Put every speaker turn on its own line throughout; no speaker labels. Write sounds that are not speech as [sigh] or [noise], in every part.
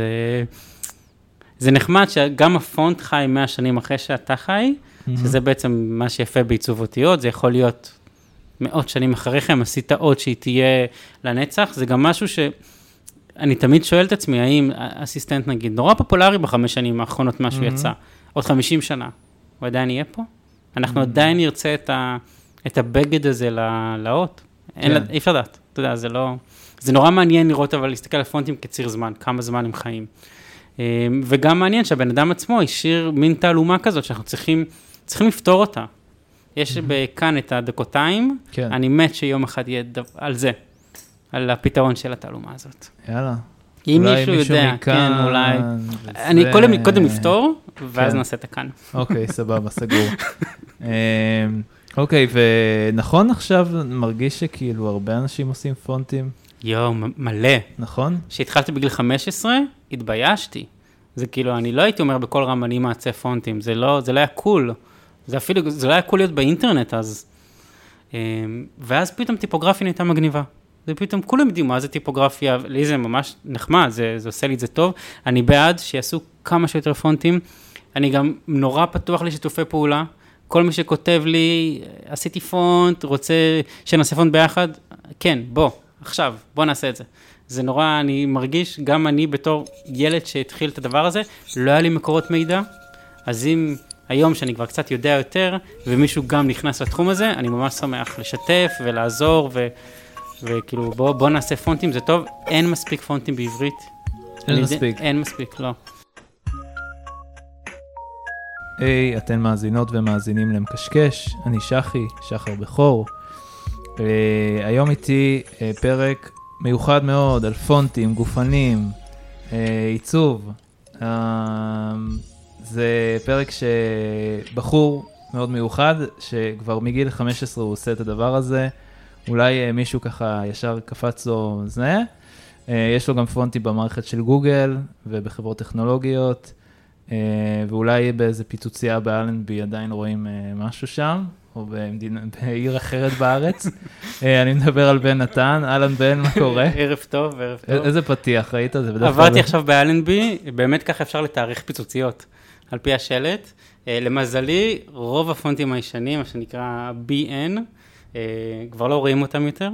זה, זה נחמד שגם הפונט חי 100 שנים אחרי שאתה חי, שזה בעצם מה שיפה בעיצוב אותיות, זה יכול להיות מאות שנים אחריכם, עשית עוד שהיא תהיה לנצח, זה גם משהו שאני תמיד שואל את עצמי, האם אסיסטנט נגיד, נורא פופולרי בחמש שנים האחרונות משהו יצא, עוד 50 שנה, הוא עדיין יהיה פה? אנחנו עדיין נרצה את, ה, את הבגד הזה לאות, אין,
כן.
אי אפשר לדעת, אתה יודע, זה לא, זה נורא מעניין לראות, אבל להסתכל על פונטים כציר זמן, כמה זמן הם חיים. אה, וגם מעניין שהבן אדם עצמו השאיר מין תעלומה כזאת שאנחנו צריכים, צריכים לפתור אותה. יש בכאן את הדקותיים,
כן.
אני מת שיום אחד יהיה דו, על זה, על הפתרון של התעלומה הזאת.
יאללה.
אם
אולי
מישהו יודע,
מכאן,
כן, אולי.
וזה-
אני קודם, קודם לפתור, ואז
כן.
נעשה את הכאן.
אוקיי, [laughs] סבבה, סגור. אמ, אוקיי, ונכון עכשיו, מרגיש שכאילו הרבה אנשים עושים פונטים,
יואו, מלא.
נכון?
כשהתחלתי בגיל 15, התביישתי. זה כאילו, אני לא הייתי אומר בכל רם אני מעצב פונטים, זה לא, זה לא היה קול. זה אפילו, זה לא היה קול להיות באינטרנט אז. אמ, ואז פתאום טיפוגרפיה נהייתה מגניבה. זה פתאום, כולם יודעים מה זה טיפוגרפיה, לי זה ממש נחמד, זה, זה עושה לי את זה טוב. אני בעד שיעשו כמה שיותר פונטים. אני גם נורא פתוח לשיתופי פעולה. כל מי שכותב לי, עשיתי פונט, רוצה שנעשה פונט ביחד, כן, בוא, עכשיו, בוא נעשה את זה. זה נורא, אני מרגיש, גם אני בתור ילד שהתחיל את הדבר הזה, לא היה לי מקורות מידע, אז אם היום שאני כבר קצת יודע יותר, ומישהו גם נכנס לתחום הזה, אני ממש שמח לשתף ולעזור, ו, וכאילו בוא, בוא נעשה פונטים, זה טוב, אין מספיק פונטים בעברית.
אין
אני
מספיק.
אין מספיק, לא.
היי, אתן מאזינות ומאזינים למקשקש, אני שחי, שחר בכור. אה, היום איתי אה, פרק מיוחד מאוד על פונטים, גופנים, אה, עיצוב. זה פרק שבחור מאוד מיוחד, שכבר מגיל 15 הוא עושה את הדבר הזה. אולי מישהו ככה ישר קפץ לו זה. יש לו גם פונטים במערכת של גוגל ובחברות טכנולוגיות. ואולי באיזה פיצוצייה באלנבי עדיין רואים משהו שם, או במדינה, בעיר אחרת בארץ. אה, אני מדבר על בן נתן, אהלן בן, מה קורה?
ערב טוב, ערב טוב.
איזה פתיח, ראית? זה בדרך כלל...
עברתי עכשיו באלנבי, באמת ככה אפשר לתאריך פיצוציות, על פי השלט. אה, למזלי, רוב הפונטים הישנים, מה שנקרא BN, אה, כבר לא רואים אותם יותר.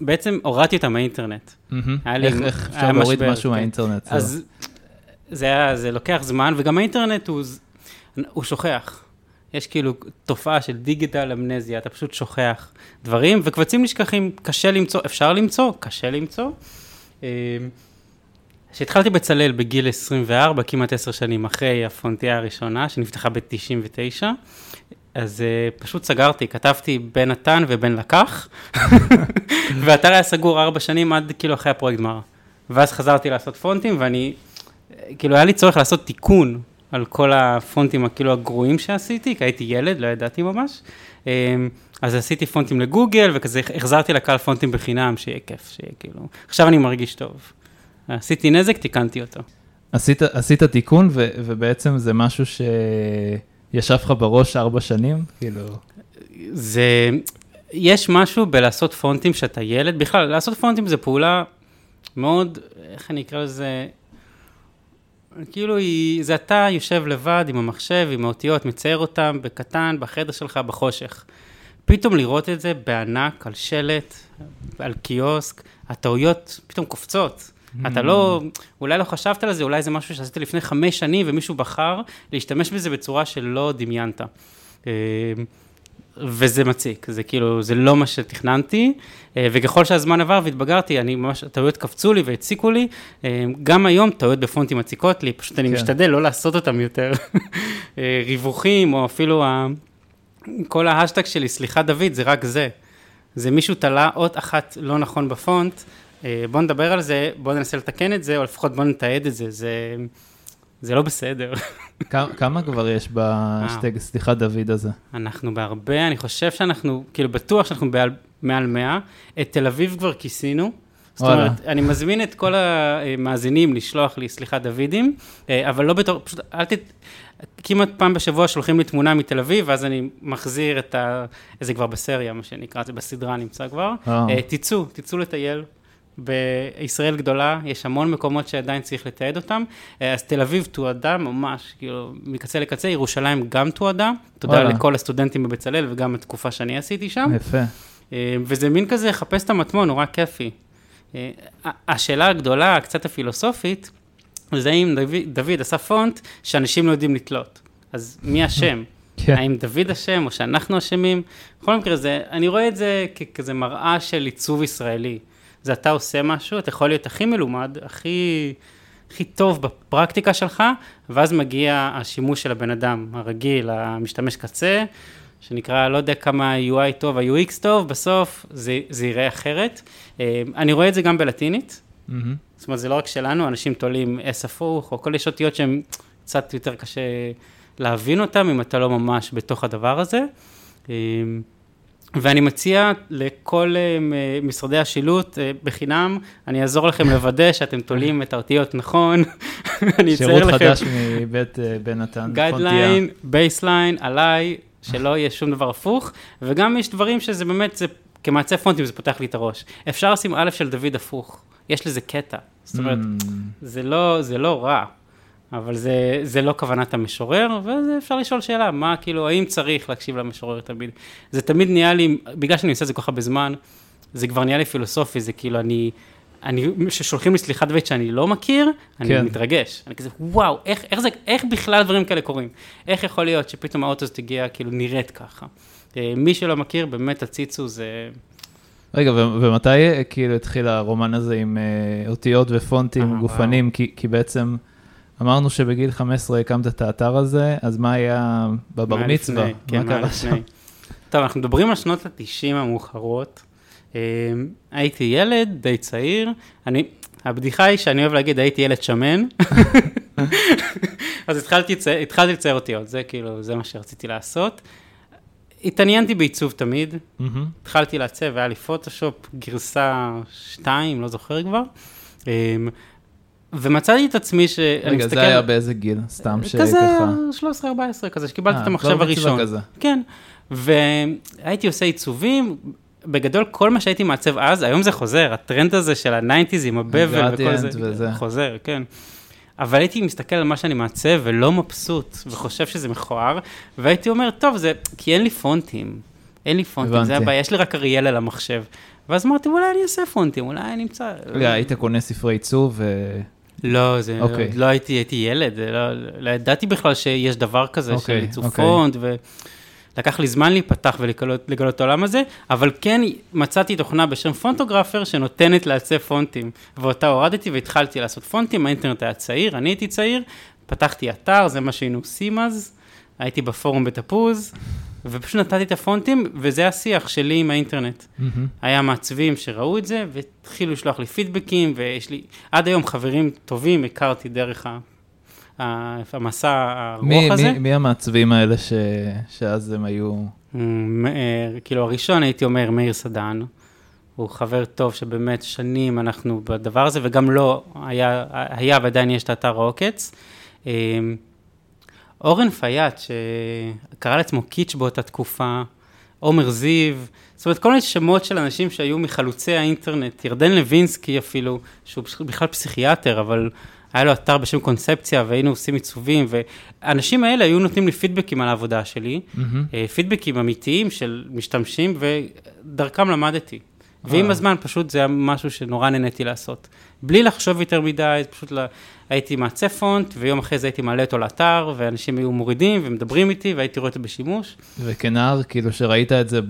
בעצם הורדתי אותם מהאינטרנט.
איך אפשר להוריד משהו
כן.
מהאינטרנט?
אז זה, היה, זה לוקח זמן, וגם האינטרנט הוא שוכח. יש כאילו תופעה של דיגיטל אמנזיה, אתה פשוט שוכח דברים, וקבצים נשכחים, קשה למצוא, אפשר למצוא, קשה למצוא. אה, כשהתחלתי בצלאל בגיל 24, כמעט עשר שנים אחרי הפונטייה הראשונה, שנפתחה ב-99, אז uh, פשוט סגרתי, כתבתי בן נתן ובן לקח, [laughs] והאתר היה סגור ארבע שנים עד כאילו אחרי הפרויקט גמר. ואז חזרתי לעשות פונטים, ואני, אה, כאילו היה לי צורך לעשות תיקון על כל הפונטים הכאילו הגרועים שעשיתי, כי הייתי ילד, לא ידעתי ממש. אה, אז עשיתי פונטים לגוגל, וכזה החזרתי לקהל פונטים בחינם, שיהיה כיף, שיהיה כאילו, עכשיו אני מרגיש טוב. עשיתי נזק, תיקנתי אותו.
עשית, עשית תיקון, ו, ובעצם זה משהו שישב לך בראש ארבע שנים? כאילו...
זה, יש משהו בלעשות פונטים שאתה ילד, בכלל, לעשות פונטים זה פעולה מאוד, איך אני אקרא לזה, כאילו היא, זה אתה יושב לבד עם המחשב, עם האותיות, מצייר אותם בקטן, בחדר שלך, בחושך. פתאום לראות את זה בענק, על שלט, על קיוסק, הטעויות פתאום קופצות. אתה לא, אולי לא חשבת על זה, אולי זה משהו שעשית לפני חמש שנים ומישהו בחר להשתמש בזה בצורה שלא דמיינת. וזה מציק, זה כאילו, זה לא מה שתכננתי, אה, וככל שהזמן עבר והתבגרתי, אני ממש, הטעויות קפצו לי והציקו לי, אה, גם היום טעויות בפונטים מציקות לי, פשוט אני
כן.
משתדל לא לעשות אותם יותר. [laughs] אה, ריווחים, או אפילו ה... כל ההשטג שלי, סליחה דוד, זה רק זה. זה מישהו תלה אות אחת לא נכון בפונט, בוא נדבר על זה, בוא ננסה לתקן את זה, או לפחות בוא נתעד את זה, זה, זה לא בסדר. [laughs]
כמה, כבר יש בשטג, סליחה דוד הזה?
אנחנו בהרבה, אני חושב שאנחנו, כאילו בטוח שאנחנו בעל, מעל 100, את תל אביב כבר כיסינו. זאת. אומרת, אני מזמין את כל המאזינים לשלוח לי, סליחה, דוידים, אה, אבל לא בתור, פשוט אל ת... כמעט פעם בשבוע שולחים לי תמונה מתל אביב, ואז אני מחזיר את ה... זה כבר בסריה, מה שנקרא, זה בסדרה נמצא כבר.
אה.
אה, תצאו, תצאו לטייל. בישראל גדולה, יש המון מקומות שעדיין צריך לתעד אותם, אה, אז תל אביב תועדה ממש, כאילו, מקצה לקצה, ירושלים גם תועדה, תודה
וואלה.
לכל הסטודנטים בבצלאל וגם התקופה שאני עשיתי שם.
יפה.
אה, וזה מין כזה, לחפש את המטמון, נורא כיפי. אה, השאלה הגדולה, הקצת הפילוסופית, זה אם דוד, דוד עשה פונט שאנשים לא יודעים לתלות. אז מי אשם? [laughs]
כן.
האם דוד אשם או שאנחנו אשמים? בכל מקרה, זה, אני רואה את זה ככזה מראה של עיצוב ישראלי. זה אתה עושה משהו, אתה יכול להיות הכי מלומד, הכי, הכי טוב בפרקטיקה שלך, ואז מגיע השימוש של הבן אדם הרגיל, המשתמש קצה, שנקרא, לא יודע כמה ה-UI טוב, ה-UX טוב, בסוף זה, זה ייראה אחרת. אה, אני רואה את זה גם בלטינית,
מהמם.
זאת אומרת, זה לא רק שלנו, אנשים תולים אס הפוך, או כל יש אותיות שהן קצת יותר קשה להבין אותן, אם אתה לא ממש בתוך הדבר הזה. ואני מציע לכל אה, משרדי השילוט אה, בחינם, אני אעזור לכם לוודא שאתם תולים את האותיות נכון. [laughs] אני אייצר
שירות
לכם
חדש מבית אה, בן נתן.
guideline, baseline, עליי, שלא יהיה שום דבר הפוך, וגם יש דברים שזה באמת, זה, כמעצב פונטים זה פותח לי את הראש. אפשר לשים א' של דוד הפוך, יש לזה קטע. זאת אומרת,
Mm,
זה לא, זה לא רע, אבל זה, זה לא כוונת המשורר, ואפשר לשאול שאלה, מה כאילו, האם צריך להקשיב למשורר תמיד? זה תמיד נהיה לי, בגלל שאני עושה את זה כל כך הרבה זמן, זה כבר נהיה לי פילוסופי, זה כאילו, אני, אני, כששולחים לי סליחת דבית שאני לא מכיר, אני
כן.
מתרגש. אני כזה, וואו, איך, איך זה, איך בכלל דברים כאלה קורים? איך יכול להיות שפתאום האוטו הזאת הגיעה, כאילו, נראית ככה? אה, מי שלא מכיר, באמת הציצו זה...
רגע, ו- ומתי אה, כאילו התחיל הרומן הזה עם אה, אותיות ופונטים
אה,
גופניים? כי, כי בעצם אמרנו שבגיל 15 הקמת את האתר הזה, אז מה היה בבר מצווה?
כן,
מה קרה שם?
טוב, אנחנו מדברים על שנות ה-90 המאוחרות. אה, הייתי ילד די צעיר, אני, הבדיחה היא שאני אוהב להגיד הייתי ילד שמן, [laughs] אז התחלתי, התחלתי לצייר אותיות, זה כאילו, זה מה שרציתי לעשות. התעניינתי בעיצוב תמיד,
מהמם.
התחלתי לעצב, היה לי פוטושופ גרסה 2, לא זוכר כבר, אה, ומצאתי את עצמי שאני
רגע,
מסתכל...
זה היה באיזה גיל? סתם
כזה
שככה...
13-14 כזה, שקיבלתי
אה,
את המחשב
בר מצווה
הראשון.
כזה.
כן, והייתי עושה עיצובים, בגדול כל מה שהייתי מעצב אז, היום זה חוזר, הטרנד הזה של ה nineties עם ה bubble וכל זה,
וזה.
חוזר, כן. אבל הייתי מסתכל על מה שאני מעצב ולא מבסוט, וחושב שזה מכוער, והייתי אומר, טוב, זה כי אין לי פונטים, אין לי פונטים, זה
הבנתי.
הבעיה, יש לי רק אריאל על המחשב. ואז אמרתי, אולי אני אעשה פונטים, אולי אני אמצא...
רגע, היית קונה ספרי עיצוב ו...
לא, זה,
אוקיי.
okay. לא הייתי, הייתי ילד, לא, לא ידעתי בכלל שיש דבר כזה okay, של
אוקיי,
עיצוב
אוקיי.
פונט, ולקח לי זמן להיפתח ולגלות לגלות את העולם הזה, אבל כן מצאתי תוכנה בשם פונטוגרפר שנותנת לעצב פונטים, ואותה הורדתי והתחלתי לעשות פונטים, האינטרנט היה צעיר, אני הייתי צעיר, פתחתי אתר, זה מה שהיינו עושים אז, הייתי בפורום בתפוז, ופשוט נתתי את הפונטים, וזה השיח שלי עם האינטרנט.
מהמם.
היה מעצבים שראו את זה, והתחילו לשלוח לי פידבקים, ויש לי, עד היום חברים טובים הכרתי דרך ה, המסע הארוך
מי,
הזה.
מי, מי המעצבים האלה ש... שאז הם היו...
אה, כאילו הראשון הייתי אומר מאיר סדן, הוא חבר טוב שבאמת שנים אנחנו בדבר הזה, וגם לו היה, היה ועדיין יש את האתר העוקץ. אורן פייט, שקרא לעצמו קיטש באותה תקופה, עומר זיו, זאת אומרת כל מיני שמות של אנשים שהיו מחלוצי האינטרנט, ירדן לוינסקי אפילו, שהוא בכלל פסיכיאטר, אבל היה לו אתר בשם קונספציה והיינו עושים עיצובים, והאנשים האלה היו נותנים לי פידבקים על העבודה שלי. אה, פידבקים אמיתיים של משתמשים, ודרכם למדתי. ועם
אה.
הזמן פשוט זה היה משהו שנורא נהניתי לעשות. בלי לחשוב יותר מדי, פשוט לה... הייתי מעצב פונט, ויום אחרי זה הייתי מעלה אותו לאתר, ואנשים היו מורידים ומדברים איתי, והייתי רואה אותו בשימוש.
וכנער, כאילו, שראית את זה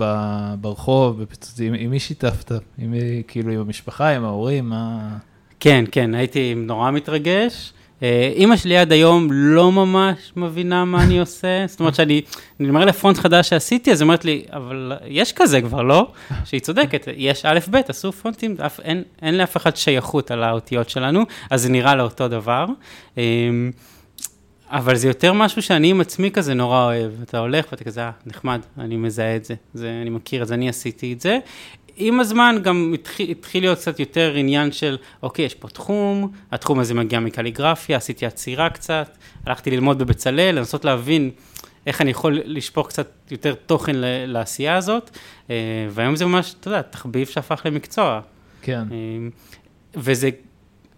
ברחוב, בפיצוצים, עם, עם מי שיתפת? עם כאילו, עם המשפחה, עם ההורים, מה...
כן, כן, הייתי נורא מתרגש. אה, אימא שלי עד היום לא ממש מבינה מה אני עושה, [laughs] זאת אומרת שאני, אני אומר לה פונט חדש שעשיתי, אז היא אומרת לי, אבל יש כזה כבר, לא? [laughs] שהיא צודקת, יש א', ב', עשו פונטים, אף, אין, אין לאף אחד שייכות על האותיות שלנו, אז זה נראה לה אותו דבר. אה, אבל זה יותר משהו שאני עם עצמי כזה נורא אוהב. אתה הולך ואתה כזה, אה, נחמד, אני מזהה את זה, זה, אני מכיר את זה, אני עשיתי את זה. עם הזמן גם התחיל, התחיל להיות קצת יותר עניין של, אוקיי, יש פה תחום, התחום הזה מגיע מקליגרפיה, עשיתי עצירה קצת, הלכתי ללמוד בבצלאל, לנסות להבין איך אני יכול לשפוך קצת יותר תוכן לעשייה הזאת, אה, והיום זה ממש, אתה יודע, תחביב שהפך למקצוע.
כן.
אה, וזה,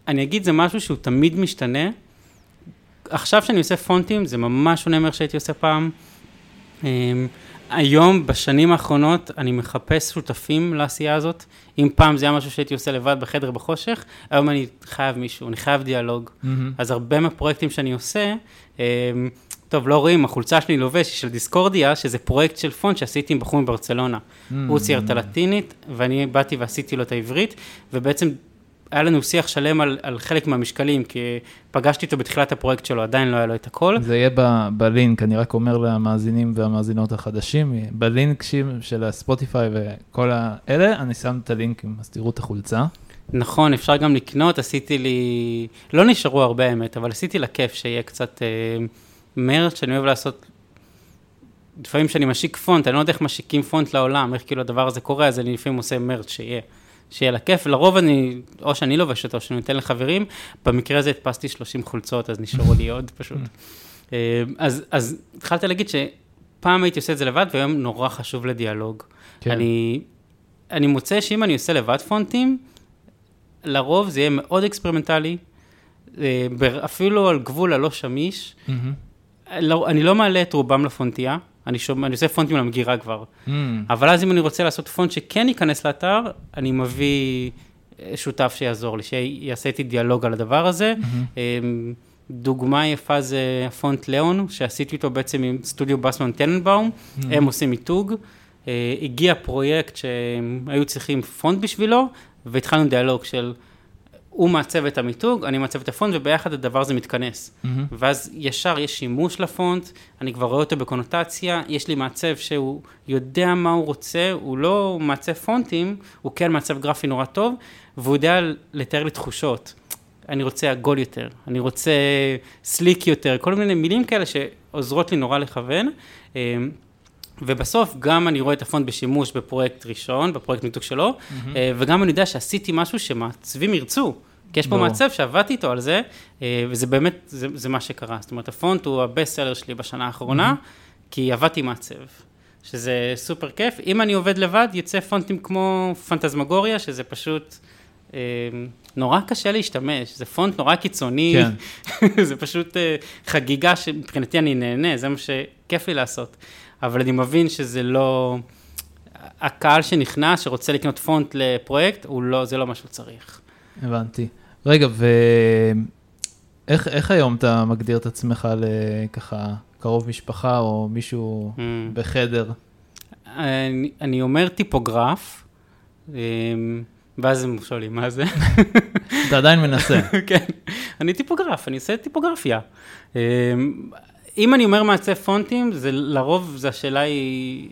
אני אגיד, זה משהו שהוא תמיד משתנה. עכשיו שאני עושה פונטים, זה ממש שונה מאיך שהייתי עושה פעם. היום, בשנים האחרונות, אני מחפש שותפים לעשייה הזאת. אם פעם זה היה משהו שהייתי עושה לבד בחדר בחושך, היום אני חייב מישהו, אני חייב דיאלוג.
Mm-hmm.
אז הרבה מהפרויקטים שאני עושה, אמ, טוב, לא רואים, החולצה שלי לובש היא של דיסקורדיה, שזה פרויקט של פונט שעשיתי עם בחור מברצלונה.
Mm-hmm.
הוא צייר את הלטינית, ואני באתי ועשיתי לו את העברית, ובעצם היה לנו שיח שלם על, על חלק מהמשקלים, כי פגשתי אותו בתחילת הפרויקט שלו, עדיין לא היה לו את הכל.
זה יהיה ב- בלינק, אני רק אומר למאזינים והמאזינות החדשים, בלינק של הספוטיפיי וכל האלה, אני שם את הלינקים, אז תראו את החולצה.
נכון, אפשר גם לקנות, עשיתי לי, לא נשארו הרבה האמת, אבל עשיתי לה כיף שיהיה קצת אה, מרץ, שאני אוהב לעשות, לפעמים כשאני משיק פונט, אני לא יודע איך משיקים פונט לעולם, איך כאילו הדבר הזה קורה, אז אני לפעמים עושה מרץ שיהיה. שיהיה לה כיף, לרוב אני, או שאני לובש אותו, או שאני נותן לחברים, במקרה הזה הדפסתי 30 חולצות, אז נשארו לי עוד פשוט. [laughs] אה, אז, אז התחלתי להגיד שפעם הייתי עושה את זה לבד, והיום נורא חשוב לי דיאלוג.
כן.
אני, אני מוצא שאם אני עושה לבד פונטים, לרוב זה יהיה מאוד אקספרימנטלי, אה, אפילו על גבול הלא שמיש. לא, אני לא מעלה את רובם לפונטייה, אני, שומע, אני עושה פונטים למגירה כבר.
Mm.
אבל אז אם אני רוצה לעשות פונט שכן ייכנס לאתר, אני מביא אה, שותף שיעזור לי, שיעשה איתי דיאלוג על הדבר הזה. אמ, דוגמה יפה זה הפונט ליאון, שעשיתי אותו בעצם עם סטודיו בסמן טננבאום, הם עושים מיתוג. אה, הגיע פרויקט שהם היו צריכים פונט בשבילו, והתחלנו דיאלוג של הוא מעצב את המיתוג, אני מעצב את הפונט, וביחד הדבר הזה מתכנס.
מהמם.
ואז ישר יש שימוש לפונט, אני כבר רואה אותו בקונוטציה, יש לי מעצב שהוא יודע מה הוא רוצה, הוא לא מעצב פונטים, הוא כן מעצב גרפי נורא טוב, והוא יודע לתאר לי תחושות. אני רוצה עגול יותר, אני רוצה סליק יותר, כל מיני מילים כאלה שעוזרות לי נורא לכוון. ובסוף גם אני רואה את הפונט בשימוש בפרויקט ראשון, בפרויקט מיתוג שלו, אה, וגם אני יודע שעשיתי משהו שמעצבים ירצו. כי יש פה. מעצב שעבדתי איתו על זה, אה, וזה באמת, זה, זה מה שקרה. זאת אומרת, הפונט הוא הבסט סלר שלי בשנה האחרונה, כי עבדתי מעצב, שזה סופר כיף. אם אני עובד לבד, יוצא פונטים כמו פנטזמגוריה, שזה פשוט אה, נורא קשה להשתמש, זה פונט נורא קיצוני,
כן. [laughs]
זה פשוט חגיגה שמבחינתי אני נהנה, זה מה שכיף לי לעשות. אבל אני מבין שזה לא... הקהל שנכנס, שרוצה לקנות פונט לפרויקט, לא, זה לא מה שהוא צריך.
הבנתי. רגע, ואיך איך היום אתה מגדיר את עצמך לככה קרוב משפחה או מישהו
Mm.
בחדר?
אני, אני אומר טיפוגרף, אמ, ואז הם שואלים מה זה.
אתה עדיין מנסה. [laughs]
כן, אני טיפוגרף, אני עושה טיפוגרפיה. אם אני אומר מעצב פונטים, זה לרוב, זה השאלה היא,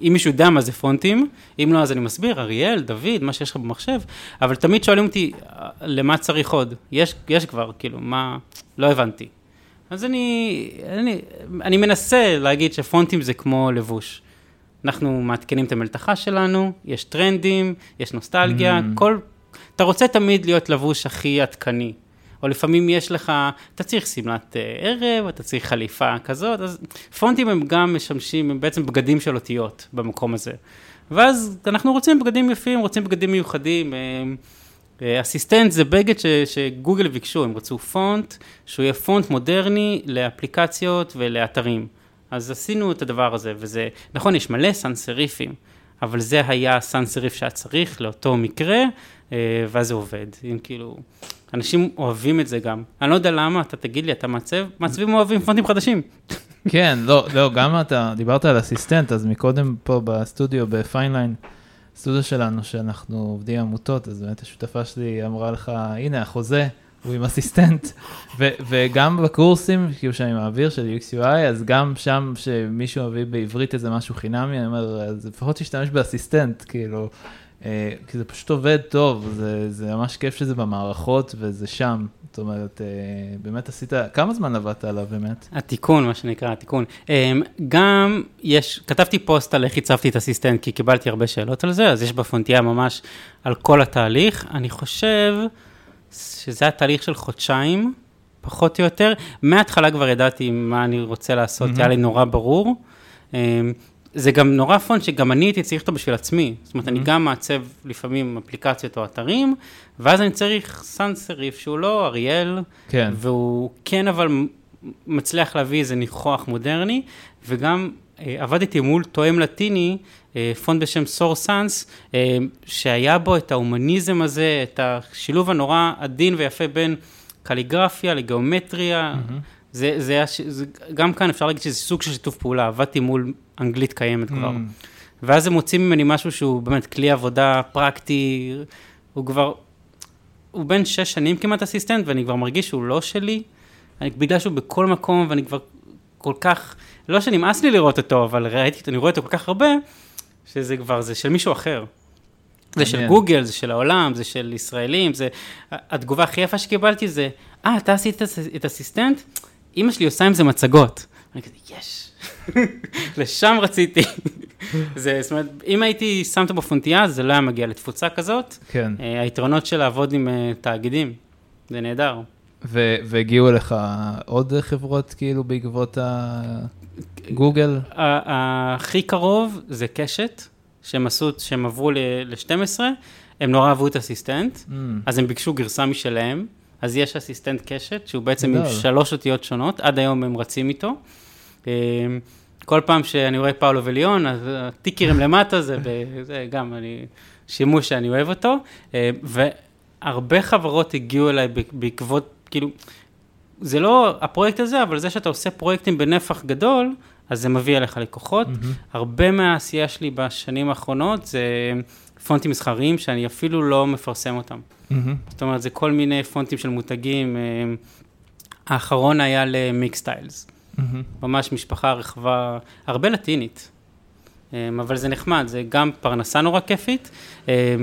אם מישהו יודע מה זה פונטים, אם לא, אז אני מסביר, אריאל, דוד, מה שיש לך במחשב, אבל תמיד שואלים אותי, למה צריך עוד? יש, יש כבר, כאילו, מה, לא הבנתי. אז אני, אני, אני מנסה להגיד שפונטים זה כמו לבוש. אנחנו מעדכנים את המלתחה שלנו, יש טרנדים, יש נוסטלגיה,
Mm.
כל... אתה רוצה תמיד להיות לבוש הכי עדכני. או לפעמים יש לך, אתה צריך שמלת אה, ערב, אתה צריך חליפה כזאת, אז פונטים הם גם משמשים, הם בעצם בגדים של אותיות במקום הזה. ואז אנחנו רוצים בגדים יפים, רוצים בגדים מיוחדים. אה, אה, אסיסטנט זה בגד ש, שגוגל ביקשו, הם רצו פונט, שהוא יהיה פונט מודרני לאפליקציות ולאתרים. אז עשינו את הדבר הזה, וזה, נכון, יש מלא סנסריפים, אבל זה היה הסנסריף שהיה צריך לאותו מקרה, ואז זה עובד. אם כאילו, אנשים אוהבים את זה גם. אני לא יודע למה, אתה תגיד לי, אתה מעצב? מעצבים אוהבים פונטים חדשים.
כן, לא, לא, גם אתה דיברת על Assistant, אז מקודם פה בסטודיו, בפיינליין, סטודיו שלנו, שאנחנו עובדים עמותות, אז באמת השותפה שלי אמרה לך, הנה החוזה, הוא עם Assistant, ו- וגם בקורסים, כאילו שאני מעביר של UX UI, אז גם שם שמישהו מביא בעברית איזה משהו חינמי, אני אומר, אז לפחות תשתמש ב Assistant, כאילו, כי זה פשוט עובד טוב, זה, זה ממש כיף שזה במערכות וזה שם. זאת אומרת, אה, באמת עשית, כמה זמן עבדת עליו באמת?
התיקון, מה שנקרא, התיקון. אמ, גם יש, כתבתי פוסט על איך הצבתי את אסיסטנט, כי קיבלתי הרבה שאלות על זה, אז יש בפונטייה ממש על כל התהליך. אני חושב שזה היה תהליך של חודשיים, פחות או יותר. מההתחלה כבר ידעתי מה אני רוצה לעשות,
מהמם.
היה לי נורא ברור. זה גם נורא פונט שגם אני הייתי צריך אותו בשביל עצמי. זאת אומרת, אני גם מעצב לפעמים אפליקציות או אתרים, ואז אני צריך סאנס סריף שהוא לא אריאל,
כן.
והוא כן אבל מצליח להביא איזה ניחוח מודרני, וגם אה, עבדתי מול תואם לטיני, אה, פונט בשם סור סאנס, אה, שהיה בו את ההומניזם הזה, את השילוב הנורא עדין ויפה בין קליגרפיה לגיאומטריה. זה, זה, ש- זה, גם כאן אפשר להגיד שזה סוג של שיתוף פעולה, עבדתי מול אנגלית קיימת כבר.
Mm.
ואז הם מוצאים ממני משהו שהוא באמת כלי עבודה פרקטי, הוא כבר, הוא בן שש שנים כמעט אסיסטנט, ואני כבר מרגיש שהוא לא שלי, אני, בגלל שהוא בכל מקום, ואני כבר כל כך, לא שנמאס לי לראות אותו, אבל ראיתי, אני רואה אותו כל כך הרבה, שזה כבר, זה של מישהו אחר. זה של. גוגל, זה של העולם, זה של ישראלים, זה... התגובה הכי יפה שקיבלתי זה, אה, אתה עשית את אסיסטנט? אימא שלי עושה עם זה מצגות. אני כזה, יש. [laughs] לשם רציתי. [laughs] זה, זאת אומרת, אם הייתי שם אותו בפונטייה, זה לא היה מגיע לתפוצה כזאת.
כן.
אה, היתרונות של לעבוד עם אה, תאגידים, זה נהדר.
ו- והגיעו אליך עוד חברות כאילו בעקבות הגוגל?
הכי קרוב זה קשת, שהם עשו, שהם עברו ל-12, הם נורא אהבו את אסיסטנט,
Mm,
אז הם ביקשו גרסה משלהם, אז יש אסיסטנט קשת, שהוא בעצם עם. שלוש אותיות שונות, עד היום הם רצים איתו. אה, כל פעם שאני רואה פאולו וליון, אז הטיקרים למטה, זה, זה גם אני, שימוש שאני אוהב אותו, אה, והרבה חברות הגיעו אליי בעקבות, כאילו, זה לא הפרויקט הזה, אבל זה שאתה עושה פרויקטים בנפח גדול, אז זה מביא אליך לקוחות.
מהמם.
הרבה מהעשייה שלי בשנים האחרונות זה פונטים מסחריים שאני אפילו לא מפרסם אותם.
מהמם.
זאת אומרת, זה כל מיני פונטים של מותגים. אה, האחרון היה ל Mixtiles,
מהמם.
ממש משפחה רחבה, הרבה לטינית. אה, אבל זה נחמד, זה גם פרנסה נורא כיפית, אה,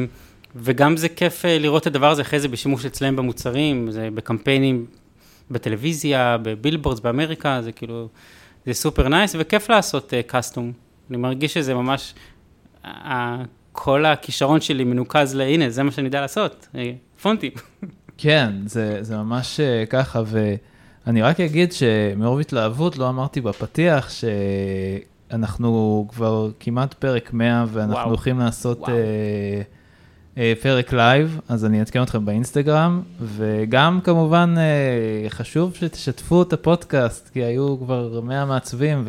וגם זה כיף לראות את הדבר הזה אחרי זה בשימוש אצלם במוצרים, זה בקמפיינים בטלוויזיה, ב billboards באמריקה, זה כאילו, זה super nice, וכיף לעשות custom. אני מרגיש שזה ממש, ה- כל הכישרון שלי מנוקז ל... הנה, זה מה שאני יודע לעשות, אה, פונטים. [laughs]
כן, זה, זה ממש אה, ככה, ואני רק אגיד שמרוב התלהבות לא אמרתי בפתיח שאנחנו כבר כמעט פרק 100 ואנחנו
וואו.
הולכים לעשות
וואו.
אה, פרק live, אז אני אעדכן אתכם באינסטגרם, וגם כמובן אה, חשוב שתשתפו את הפודקאסט, כי היו כבר 100 מעצבים,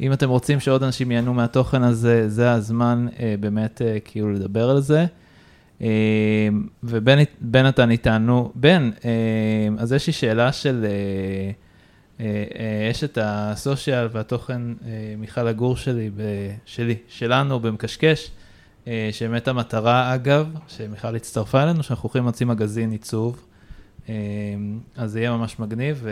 ואם אתם רוצים שעוד אנשים ייהנו מהתוכן הזה, זה הזמן אה, באמת כאילו לדבר על זה. ובן בן נתן איתנו, בן, אז יש לי שאלה של, את הסושיאל והתוכן, מיכל הגור שלי, שלי, שלנו במקשקש, שבאמת המטרה, אגב, שמיכל הצטרפה אלינו, שאנחנו הולכים להוציא מגזין עיצוב, אה, אז זה יהיה ממש מגניב, ו-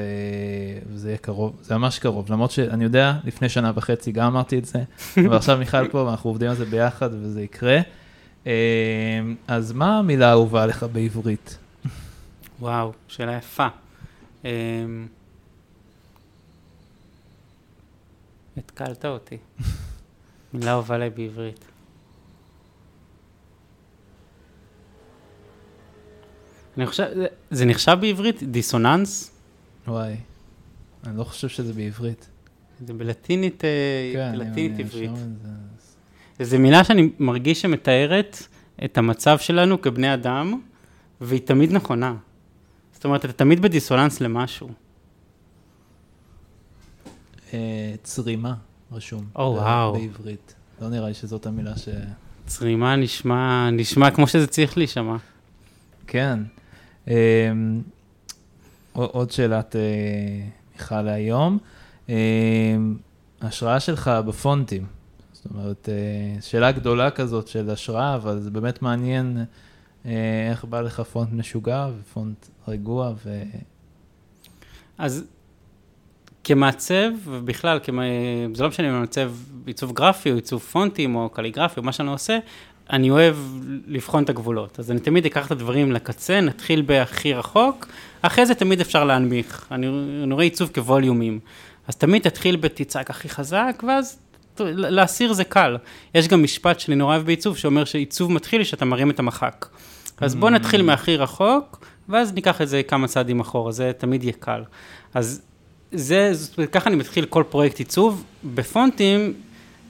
וזה יהיה קרוב, זה ממש קרוב, למרות שאני יודע, לפני שנה וחצי גם אמרתי את זה, [laughs] אבל עכשיו מיכל פה ואנחנו עובדים על זה ביחד וזה יקרה. אה, אז מה המילה האהובה עליך בעברית?
וואו, שאלה יפה. התקלת אותי. [laughs] מילה אהובה עליי בעברית. אני חושב, זה- נחשב בעברית דיסוננס?
וואי, אני לא חושב שזה בעברית.
זה בלטינית, אה,
כן, אם
לטינית
אני
עברית.
זה,
זו מילה שאני מרגיש שמתארת את המצב שלנו כבני אדם, והיא תמיד נכונה. זאת אומרת, אתה תמיד בדיסוננס למשהו.
אה, צרימה רשום.
או,
ב-
וואו.
בעברית. לא נראה לי שזאת המילה ש...
צרימה נשמע, נשמע כמו שזה צריך להישמע.
כן. אה, עוד- שאלת אה, מיכל להיום. אה, ההשראה שלך בפונטים. זאת אומרת, אה, שאלה גדולה כזאת של השראה, אבל זה באמת מעניין אה, איך בא לך פונט משוגע ופונט רגוע ו...
אז כמעצב, ובכלל, כמה, זה לא משנה אם אני מעצב עיצוב גרפי או עיצוב פונטים או קליגרפי או מה שאני עושה, אני אוהב לבחון את הגבולות. אז אני תמיד אקח את הדברים לקצה, נתחיל בהכי רחוק, אחרי זה תמיד אפשר להנמיך. אני, אני רואה עיצוב כווליומים. אז תמיד תתחיל בתצעק הכי חזק, ואז להסיר זה קל. יש גם משפט שאני נורא אוהב בעיצוב, שאומר שעיצוב מתחיל כשאתה מרים את המחק. אז בוא נתחיל מהכי רחוק, ואז ניקח את זה כמה צעדים אחורה, זה תמיד יהיה קל. אז זה, ככה אני מתחיל כל פרויקט עיצוב. בפונטים,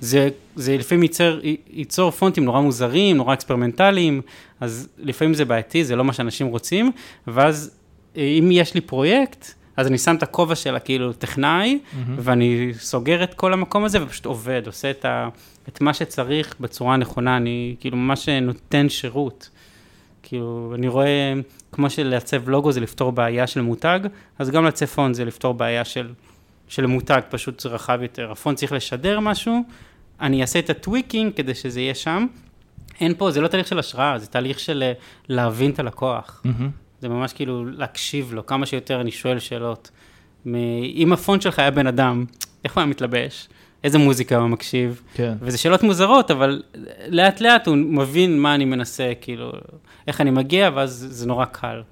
זה, זה לפעמים ייצר, ייצור פונטים נורא מוזרים, נורא אקספרימנטליים, אז לפעמים זה בעייתי, זה לא מה שאנשים רוצים, ואז אה, אם יש לי פרויקט, אז אני שם את הכובע של הכאילו טכנאי, mm-hmm. ואני סוגר את כל המקום הזה ופשוט עובד, עושה את, ה, את מה שצריך בצורה הנכונה, אני כאילו ממש נותן שירות. כאילו, אני רואה, כמו שלעצב לוגו זה לפתור בעיה של מותג, אז גם לעצב פונט זה לפתור בעיה של, של מותג, פשוט רחב יותר. הפונט צריך לשדר משהו, אני אעשה את ה tweaking כדי שזה יהיה שם. אין פה, זה לא תהליך של השראה, זה תהליך של אה, להבין את הלקוח. Mm-hmm. זה ממש כאילו להקשיב לו, כמה שיותר אני שואל שאלות. אם הפונט שלך היה בן אדם, איך הוא היה מתלבש? איזה מוזיקה הוא מקשיב? כן. וזה שאלות מוזרות, אבל לאט לאט הוא מבין מה אני מנסה, כאילו, איך אני מגיע, ואז זה נורא קל.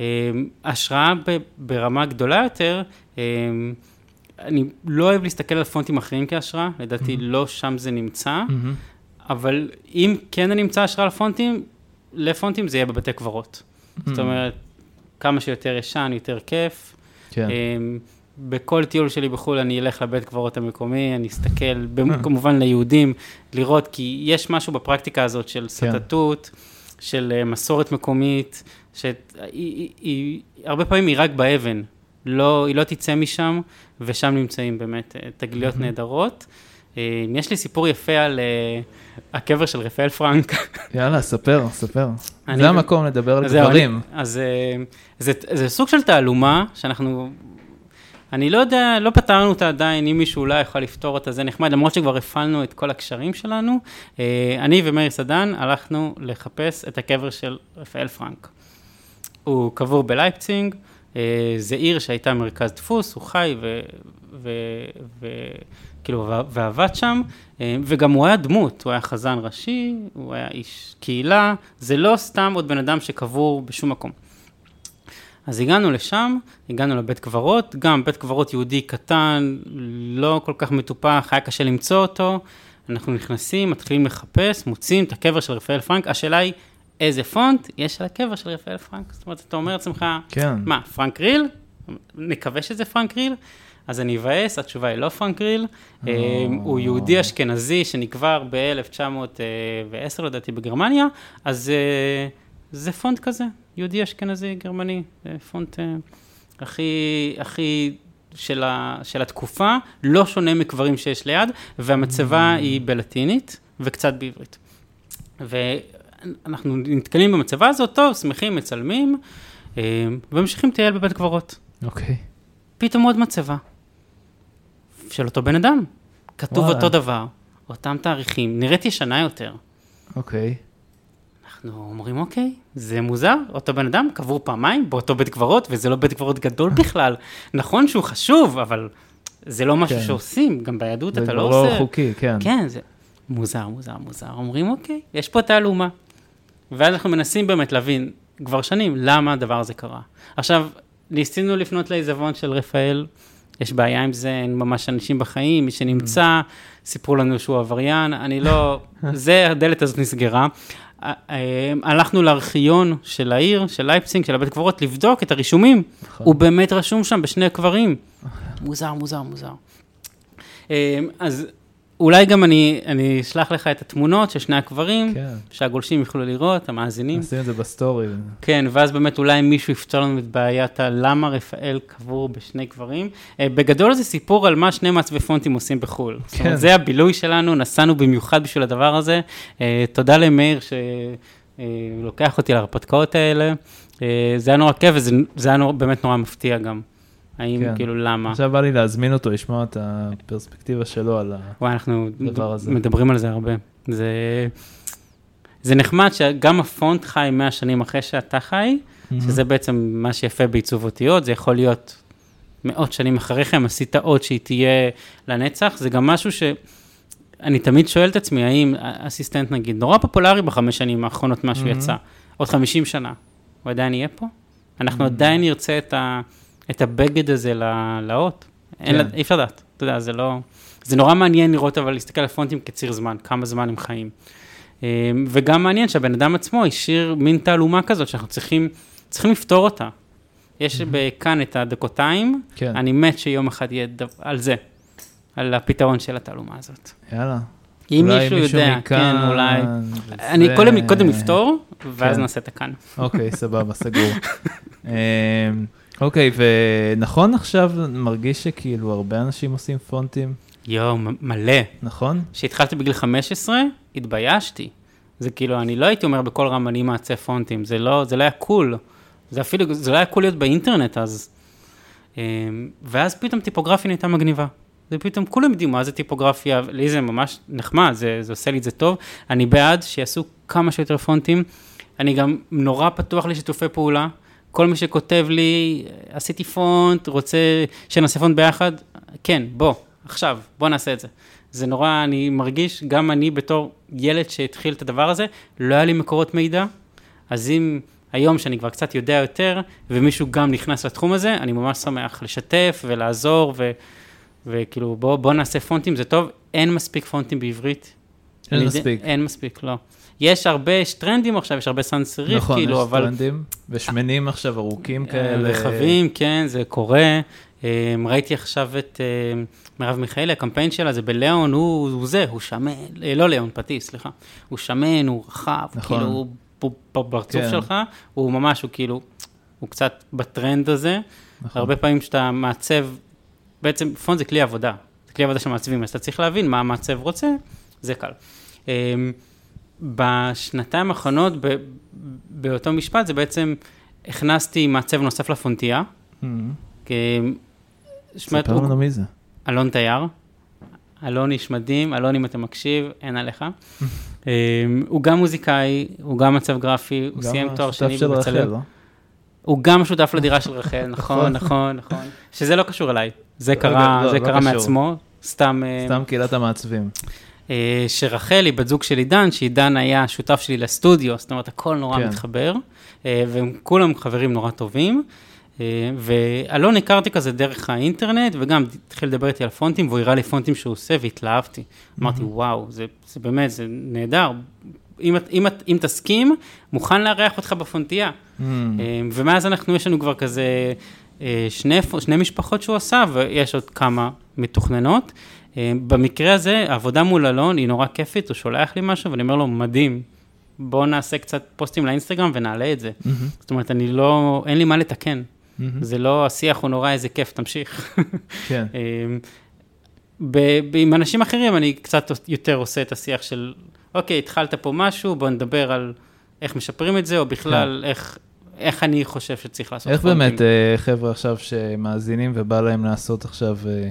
אמ, השראה ברמה גדולה יותר, אני לא אוהב להסתכל על פונטים אחרים כהשראה, לדעתי mm-hmm. לא שם זה נמצא, mm-hmm. אבל אם כן אני אמצא השראה לפונטים, לפונטים זה יהיה בבתי קברות. Mm-hmm. זאת אומרת, כמה שיותר ישן, יותר כיף. כן. אמ, בכל טיול שלי בחו"ל אני אלך לבית קברות המקומי, אני אסתכל, כמובן ליהודים, לראות, כי יש משהו בפרקטיקה הזאת של כן. סטטות, של אה, מסורת מקומית, שהרבה פעמים היא רק באבן, לא, היא לא תצא משם, ושם נמצאים באמת אה, תגליות נהדרות. אה, יש לי סיפור יפה על הקבר של רפאל פרנק.
יאללה, ספר, ספר. זה המקום לדבר על דברים.
אז זה, זה סוג של תעלומה שאנחנו אני לא יודע, לא פתרנו אותה עדיין, אם מישהו אולי יכול לפתור אותה, זה נחמד, למרות שכבר הפעלנו את כל הקשרים שלנו. אה, אני ומאיר סדן הלכנו לחפש את הקבר של רפאל פרנק. הוא קבור בלייפצינג, אה, זה עיר שהייתה מרכז דפוס, הוא חי וכאילו, ועבד שם, אה, וגם הוא היה דמות, הוא היה חזן ראשי, הוא היה איש קהילה, זה לא סתם עוד בן אדם שקבור בשום מקום. אז הגענו לשם, הגענו לבית קברות, גם בית קברות יהודי קטן, לא כל כך מטופח, היה קשה למצוא אותו. אנחנו נכנסים, מתחילים לחפש, מוצאים את הקבר של רפאל פרנק, השאלה היא, איזה פונט יש על הקבר של רפאל פרנק? זאת אומרת, אתה אומר לעצמך, כן. מה, פרנק ריל? נקווה שזה פרנק ריל? אז אני אבאס, התשובה היא לא פרנק ריל, oh. הוא יהודי אשכנזי שנקבר ב-1910 לדעתי בגרמניה, אז אה, זה פונט כזה, יהודי אשכנזי גרמני, זה פונט הכי, הכי של, ה, של התקופה, לא שונה מקברים שיש ליד, והמצבה mm. היא בלטינית וקצת בעברית. ואנחנו נתקלים במצבה הזאת, טוב, שמחים, מצלמים, אה, וממשיכים לטייל בבית קברות.
אוקיי. Okay.
פתאום עוד מצבה, של אותו בן אדם. כתוב וואלה. אותו דבר, אותם תאריכים, נראית ישנה יותר.
אוקיי. Okay.
אנחנו אומרים, אוקיי, זה מוזר, אותו בן אדם קבור פעמיים באותו בית קברות, וזה לא בית קברות גדול [laughs] בכלל. נכון שהוא חשוב, אבל זה לא משהו כן. שעושים, גם ביהדות אתה לא, לא עושה.
זה לא חוקי, כן.
כן, זה מוזר, מוזר, מוזר. אומרים, אוקיי, יש פה תעלומה. ואז אנחנו מנסים באמת להבין, כבר שנים, למה הדבר הזה קרה. עכשיו, ניסינו לפנות לעיזבון של רפאל, יש בעיה עם זה, אין ממש אנשים בחיים, מי שנמצא, סיפרו לנו שהוא עבריין, אני לא, [laughs] זה, הדלת הזאת נסגרה. אה, הלכנו לארכיון של העיר, של לייפסינג, של הבית קברות, לבדוק את הרישומים. נכון. הוא באמת רשום שם בשני קברים. [laughs] מוזר, מוזר, מוזר. אה, אז אולי גם אני, אני אשלח לך את התמונות של שני הקברים, כן. שהגולשים יוכלו לראות, המאזינים.
נשים את זה ב story.
כן, ואז באמת אולי מישהו יפתור לנו את בעיית הלמה רפאל קבור בשני קברים. אה, בגדול זה סיפור על מה שני מעצבי פונטים עושים בחו"ל. כן. זאת אומרת, זה הבילוי שלנו, נסענו במיוחד בשביל הדבר הזה. אה, תודה למאיר שלוקח אה, אותי להרפתקאות האלה. זה היה נורא כיף וזה היה נורא, באמת נורא מפתיע גם. האם, כן. כאילו, למה?
עכשיו בא לי להזמין אותו, לשמוע את הפרספקטיבה שלו על
וואי, אנחנו מדברים על זה הרבה. זה, זה נחמד שגם הפונט חי 100 שנים אחרי שאתה חי, mm-hmm. שזה בעצם מה שיפה בעיצוב אותיות, זה יכול להיות מאות שנים אחריכם, עשית עוד שהיא תהיה לנצח, זה גם משהו ש... אני תמיד שואל את עצמי, האם אסיסטנט נגיד, נורא פופולרי בחמש שנים האחרונות, משהו mm-hmm. יצא, עוד 50 שנה, הוא עדיין יהיה פה? אנחנו mm-hmm. עדיין נרצה את ה... את הבגד הזה לאות. כן. אין, אי אפשר לדעת, אתה יודע, זה לא... זה נורא מעניין לראות, אבל להסתכל על פונטים כציר זמן, כמה זמן הם חיים. אמ, וגם מעניין שהבן אדם עצמו השאיר מין תעלומה כזאת שאנחנו צריכים, צריכים לפתור אותה. יש mm-hmm. כאן את הדקותיים, כן. אני מת שיום אחד יהיה דו, על זה. על הפתרון של התעלומה הזאת.
יאללה.
אם
אולי
מישהו יודע,
מכאן,
כן, אולי...
וזה-
אני קודם, קודם נפתור, ואז
כן.
נעשה את הכאן.
אוקיי, סבבה, סגור. [laughs] אוקיי, ונכון עכשיו, מרגיש שכאילו הרבה אנשים עושים פונטים,
יואו, מלא.
נכון?
כשהתחלתי בגיל 15, התביישתי. זה כאילו, אני לא הייתי אומר בקול רם, אני מעצב פונטים, זה לא, זה לא היה cool. זה אפילו, זה לא היה cool להיות באינטרנט אז. אמ, ואז פתאום טיפוגרפיה נהייתה מגניבה. זה פתאום, כולם יודעים מה זה טיפוגרפיה, לי זה ממש נחמד, זה, זה עושה לי את זה טוב. אני בעד שיעשו כמה שיותר פונטים. אני גם נורא פתוח לשיתופי פעולה. כל מי שכותב לי, עשיתי פונט, רוצה שנעשה פונט ביחד, כן, בוא, עכשיו, בוא נעשה את זה. זה נורא, אני מרגיש, גם אני בתור ילד שהתחיל את הדבר הזה, לא היה לי מקורות מידע, אז אם היום שאני כבר קצת יודע יותר, ומישהו גם נכנס לתחום הזה, אני ממש שמח לשתף ולעזור, ו, וכאילו בוא, בוא נעשה פונטים, זה טוב, אין מספיק פונטים בעברית.
אין מספיק.
אין מספיק, לא. יש הרבה, יש טרנדים עכשיו, יש הרבה סאנס סריף,
נכון,
כאילו,
יש
אבל...
טרנדים, ושמנים עכשיו ארוכים כאלה.
רחבים, כן, זה קורה. אה, ראיתי עכשיו את אה, מרב מיכאלי, הקמפיין שלה, זה בליאון, הוא, הוא זה, הוא שמן, אה, לא ליאון, פטיס, סליחה. הוא שמן, הוא רחב,
נכון.
כאילו, הוא בפרצוף
כן.
שלך, הוא ממש, הוא כאילו, הוא קצת בטרנד הזה.
נכון.
הרבה פעמים שאתה מעצב, בעצם פונט זה כלי עבודה, זה כלי עבודה שמעצבים, אז אתה צריך להבין מה המעצב רוצה, זה קל. אה, בשנתיים האחרונות, ב- באותו משפט, זה בעצם, הכנסתי מעצב נוסף לפונטייה.
אמ.
שמעת,
ספר לנו מי זה.
אלון תייר. אלון איש מדהים, אלון אם אתה מקשיב, אין עליך. [laughs] אה, הוא גם מוזיקאי, הוא גם מצב גרפי, הוא סיים תואר שני בבצלאל.
לא?
הוא גם שותף לדירה של רחל, [laughs] נכון,
נכון.
נכון, נכון. שזה לא קשור אליי, זה
לא,
קרה,
לא,
זה
לא
קרה. מעצמו, סתם,
סתם קהילת המעצבים.
אה, שרחל היא בת זוג של עידן, שעידן היה שותף שלי לסטודיו, זאת אומרת, הכל נורא
כן.
מתחבר, אה, והם כולם חברים נורא טובים. אה, ואלון הכרתי כזה דרך האינטרנט, וגם התחיל לדבר איתי על פונטים, והוא הראה לי פונטים שהוא עושה, והתלהבתי. אמרתי, וואו, זה, זה באמת, זה נהדר. אם, אם, אם תסכים, מוכן לארח אותך בפונטייה. אה, ומאז אנחנו, יש לנו כבר כזה שני, שני משפחות שהוא עשה, ויש עוד כמה מתוכננות. אה, במקרה הזה, העבודה מול אלון היא נורא כיפית, הוא שולח לי משהו, ואני אומר לו, מדהים, בוא נעשה קצת פוסטים לאינסטגרם ונעלה את זה.
אמ,
זאת אומרת, אני לא, אין לי מה לתקן.
אמ,
זה לא, השיח הוא נורא, איזה כיף, תמשיך.
כן. [laughs]
ב- ב- עם אנשים אחרים אני קצת יותר עושה את השיח של, אוקיי, התחלת פה משהו, בוא נדבר על איך משפרים את זה, או בכלל איך, איך אני חושב שצריך לעשות
איך
פונטים.
באמת אה, חבר'ה עכשיו שמאזינים ובא להם לעשות עכשיו, אה,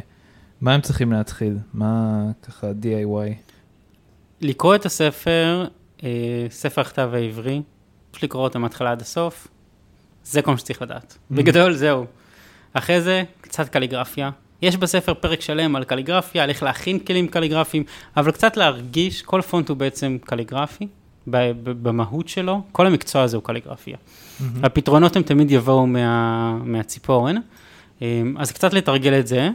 מה הם צריכים להתחיל? מה ככה DIY?
לקרוא את הספר, אה, ספר הכתב העברי, פשוט לקרוא אותו מההתחלה עד הסוף, זה כל מה שצריך לדעת.
Mm-hmm.
בגדול, זהו. אחרי זה, קצת קליגרפיה. יש בספר פרק שלם על קליגרפיה, על איך להכין כלים קליגרפיים, אבל קצת להרגיש, כל פונט הוא בעצם קליגרפי, במהות שלו, כל המקצוע הזה הוא קליגרפיה.
מהמם.
הפתרונות הם תמיד יבואו מה, מהציפורן, אמ, אז קצת לתרגל את זה,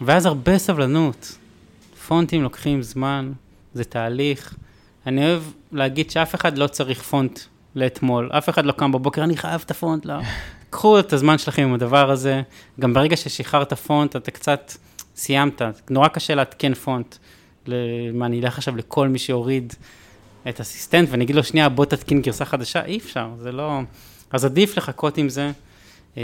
ואז הרבה סבלנות. פונטים לוקחים זמן, זה תהליך. אני אוהב להגיד שאף אחד לא צריך פונט לאתמול, אף אחד לא קם בבוקר, אני חייב את הפונט, לא. [laughs] קחו את הזמן שלכם עם הדבר הזה, גם ברגע ששחררת פונט, אתה קצת סיימת, נורא קשה לעדכן פונט. מה, אני אלך עכשיו לכל מי שהוריד את אסיסטנט ואני אגיד לו, שנייה, בוא תתקין גרסה חדשה, אי אפשר, זה לא... אז עדיף לחכות עם זה, אמ,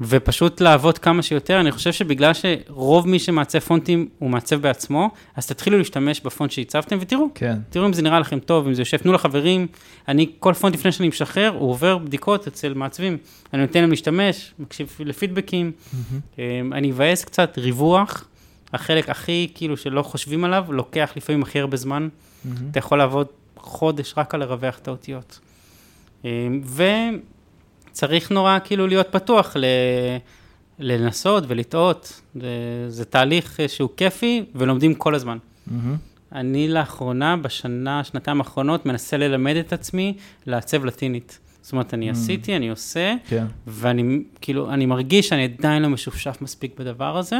ופשוט לעבוד כמה שיותר. אני חושב שבגלל שרוב מי שמעצב פונטים הוא מעצב בעצמו, אז תתחילו להשתמש בפונט שהצבתם ותראו.
כן.
תראו אם זה נראה לכם טוב, אם זה יושב, תנו לחברים. אני, כל פונט לפני שאני משחרר, הוא עובר בדיקות אצל מעצבים. אני נותן להם להשתמש, מקשיב לפידבקים. אמ, אני אבאס קצת ריווח, החלק הכי כאילו שלא חושבים עליו, לוקח לפעמים הכי הרבה זמן.
מהמם.
אתה יכול לעבוד חודש רק על לרווח את האותיות. אמ, וצריך נורא כאילו להיות פתוח ל... לנסות ולטעות. זה, זה תהליך אה, שהוא כיפי ולומדים כל הזמן.
מהמם.
אני לאחרונה, בשנה, שנתיים האחרונות, מנסה ללמד את עצמי לעצב לטינית. זאת אומרת, אני
Mm.
עשיתי, אני עושה,
כן.
ואני כאילו, אני מרגיש שאני עדיין לא משופשף מספיק בדבר הזה.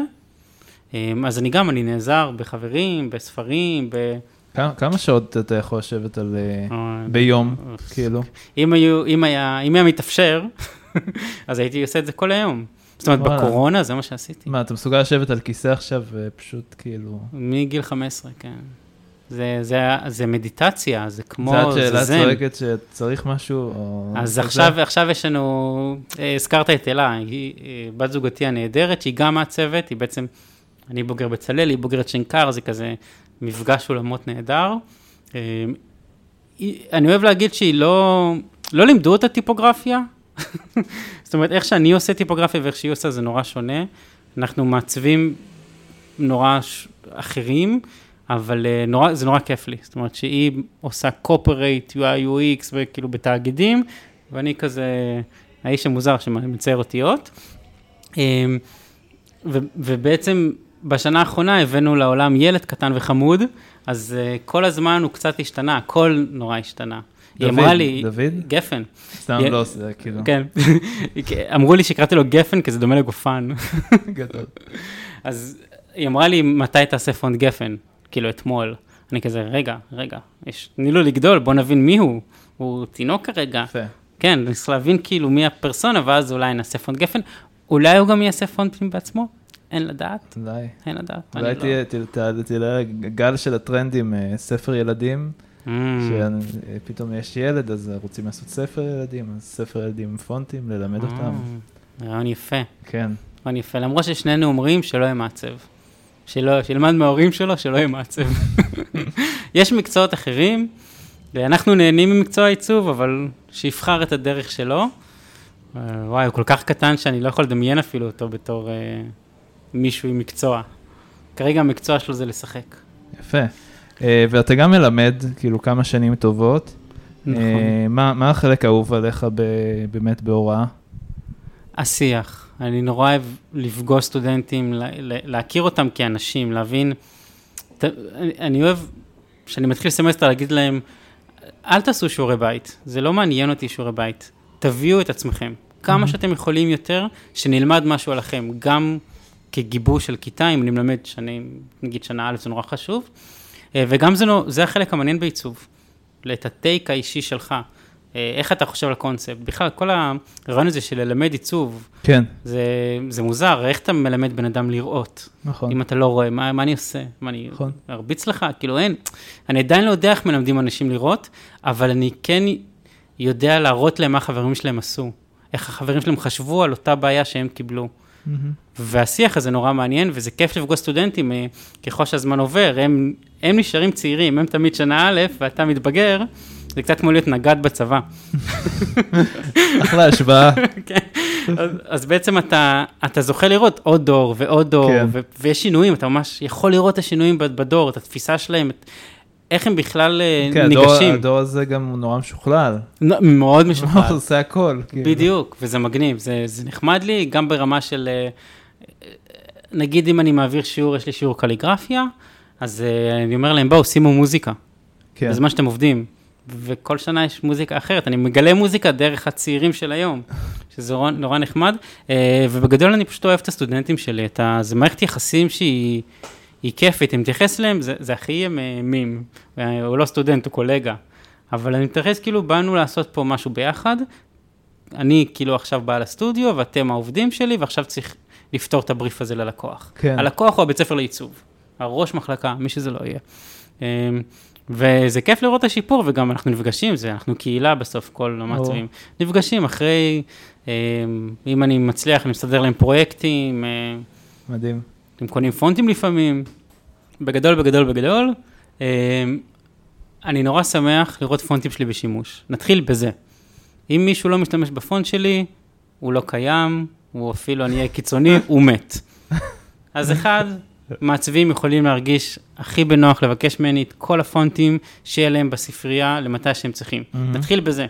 אמ, אז אני גם, אני נעזר בחברים, בספרים, ב...
כמה- כמה שעות אתה יכול לשבת על... אה,
אה,
ביום, כאילו?
אם, היו, אם, היה, אם היה מתאפשר, [laughs] אז הייתי עושה את זה כל היום. זאת אומרת,
וואלה.
בקורונה זה מה שעשיתי.
מה, אתה מסוגל לשבת על כיסא עכשיו ופשוט כאילו...
מגיל 15, כן. זה, זה, זה מדיטציה, זה כמו,
זה את
זה
שאלה. צועקת שצריך משהו, או...
אז? עכשיו, עכשיו יש לנו, אה, הזכרת את אלה, היא אה, בת זוגתי הנהדרת, שהיא גם מהצוות, היא בעצם, אני בוגר בצלאל, היא בוגרת שנקר, זה כזה מפגש אולמות נהדר. אה, אני אוהב להגיד שהיא לא, לא לימדו אותה טיפוגרפיה, [laughs] זאת אומרת, איך שאני עושה טיפוגרפיה ואיך שהיא עושה זה נורא שונה. אנחנו מעצבים נורא ש... אחרים, אבל אה, נורא, זה נורא כיף לי. זאת אומרת שהיא עושה קופרייט, UI, UX, וכאילו בתאגידים, ואני כזה האיש המוזר שמצייר אותיות. אה, ו, ובעצם בשנה האחרונה הבאנו לעולם ילד קטן וחמוד, אז uh, כל הזמן הוא קצת השתנה, הכל נורא השתנה. היא
דוד,
אמרה לי,
דוד?
גפן,
סתם
יה-
לא, זה כאילו...
כן. [laughs] אמרו לי שקראתי לו גפן כי זה דומה לגופן. [laughs]
גדול.
אז היא אמרה לי, מתי תעשה פונט גפן? כאילו אתמול. אני כזה, רגע, רגע, יש, תני לו לגדול, בוא נבין מי הוא. הוא תינוק כרגע.
יפה.
כן, צריך להבין כאילו מי הפרסונה, ואז אולי נעשה פונט גפן. אולי הוא גם יעשה פונטים בעצמו? אין לדעת,
אולי.
אין לדעת.
אולי
לא-
תהיה, ת- ת- תראה גל של הטרנדים, אה, ספר ילדים,
Mm,
שפתאום יש ילד, אז רוצים לעשות ספר ילדים, אז ספר ילדים עם פונטים, ללמד אותם.
אה, רעיון יפה,
כן.
רעיון יפה. למרות ששנינו אומרים שלא יהיה מעצב. שלא, שילמד מההורים שלו, שלא יהיה מעצב. [laughs] יש מקצועות אחרים, ואנחנו נהנים ממקצוע העיצוב, אבל שיבחר את הדרך שלו. אה, וואי, הוא כל כך קטן שאני לא יכול לדמיין אפילו אותו בתור אה, מישהו עם מקצוע. כרגע המקצוע שלו זה לשחק.
יפה. אה, ואתה גם מלמד, כאילו, כמה שנים טובות.
נכון.
אה, מה מה החלק האהוב עליך ב- באמת בהוראה?
השיח. אני נורא אוהב לפגוש סטודנטים, לה- לה- להכיר אותם כאנשים, להבין. אני, אוהב, כשאני מתחיל סמסטר, להגיד להם, אל תעשו שיעורי בית, זה לא מעניין אותי שיעורי בית. תביאו את עצמכם. כמה
Mhm.
שאתם יכולים יותר, שנלמד משהו עליכם, גם כגיבוש של כיתה, אם אני מלמד שנים, נגיד שנה א', זה נורא חשוב, אה, וגם זה, נו- זה החלק המעניין בעיצוב, את ה take האישי שלך. אה, איך אתה חושב על הקונספט? בכלל, כל הרעיון הזה של ללמד עיצוב,
כן,
זה, זה מוזר, איך אתה מלמד בן אדם לראות?
נכון.
אם אתה לא רואה, מה, מה אני עושה? מה אני
נכון.
ארביץ לך? כאילו אין. אני עדיין לא יודע איך מלמדים אנשים לראות, אבל אני כן יודע להראות להם מה החברים שלהם עשו. איך החברים שלהם חשבו על אותה בעיה שהם קיבלו. והשיח הזה נורא מעניין, וזה כיף לפגוש סטודנטים, אה, ככל שהזמן עובר, הם, הם נשארים צעירים, הם תמיד שנה א', ואתה מתבגר, זה קצת כמו להיות נגד בצבא.
אחלה השוואה. [laughs]
כן. אז, אז בעצם אתה, אתה זוכה לראות עוד דור ועוד דור,
כן.
ו, ויש שינויים, אתה ממש יכול לראות את השינויים בדור, את התפיסה שלהם, את, איך הם בכלל אה,
כן, הדור-
ניגשים.
הדור הזה גם הוא נורא משוכלל.
מאוד
הוא
משוכלל,
עושה הכל. כאילו.
בדיוק, וזה מגניב, זה, זה נחמד לי, גם ברמה של, אה, אה, נגיד אם אני מעביר שיעור, יש לי שיעור קליגרפיה, אז אני אומר להם, בואו, שימו מוזיקה.
כן.
בזמן שאתם עובדים. וכל שנה יש מוזיקה אחרת, אני מגלה מוזיקה דרך הצעירים של היום, שזה נורא, נורא נחמד, ובגדול אני פשוט אוהב את הסטודנטים שלי, את ה... זה מערכת יחסים שהיא היא כיפית, אם מתייחס אליהם, זה, זה הכי אה, מים, אה, הוא לא סטודנט, הוא קולגה, אבל אני מתייחס כאילו, באנו לעשות פה משהו ביחד, אני כאילו עכשיו בעל הסטודיו, ואתם העובדים שלי, ועכשיו צריך לפתור את הבריף הזה ללקוח.
כן.
הלקוח הוא הבית ספר לעיצוב, הראש מחלקה, מי שזה לא יהיה. אמ, וזה כיף לראות את השיפור, וגם אנחנו נפגשים, זה, אנחנו קהילה בסוף, כל המעצבים. נפגשים אחרי, אמ, אם אני מצליח, אני מסדר להם פרויקטים, אה,
מדהים.
הם קונים פונטים לפעמים, בגדול, בגדול, בגדול. אמ, אני נורא שמח לראות פונטים שלי בשימוש. נתחיל בזה. אם מישהו לא משתמש בפונט שלי, הוא לא קיים, הוא אפילו, אני אהיה קיצוני, [laughs] הוא מת. אז אחד, מעצבים יכולים להרגיש הכי בנוח לבקש ממני את כל הפונטים שיהיה להם בספרייה למתי שהם צריכים. נתחיל בזה.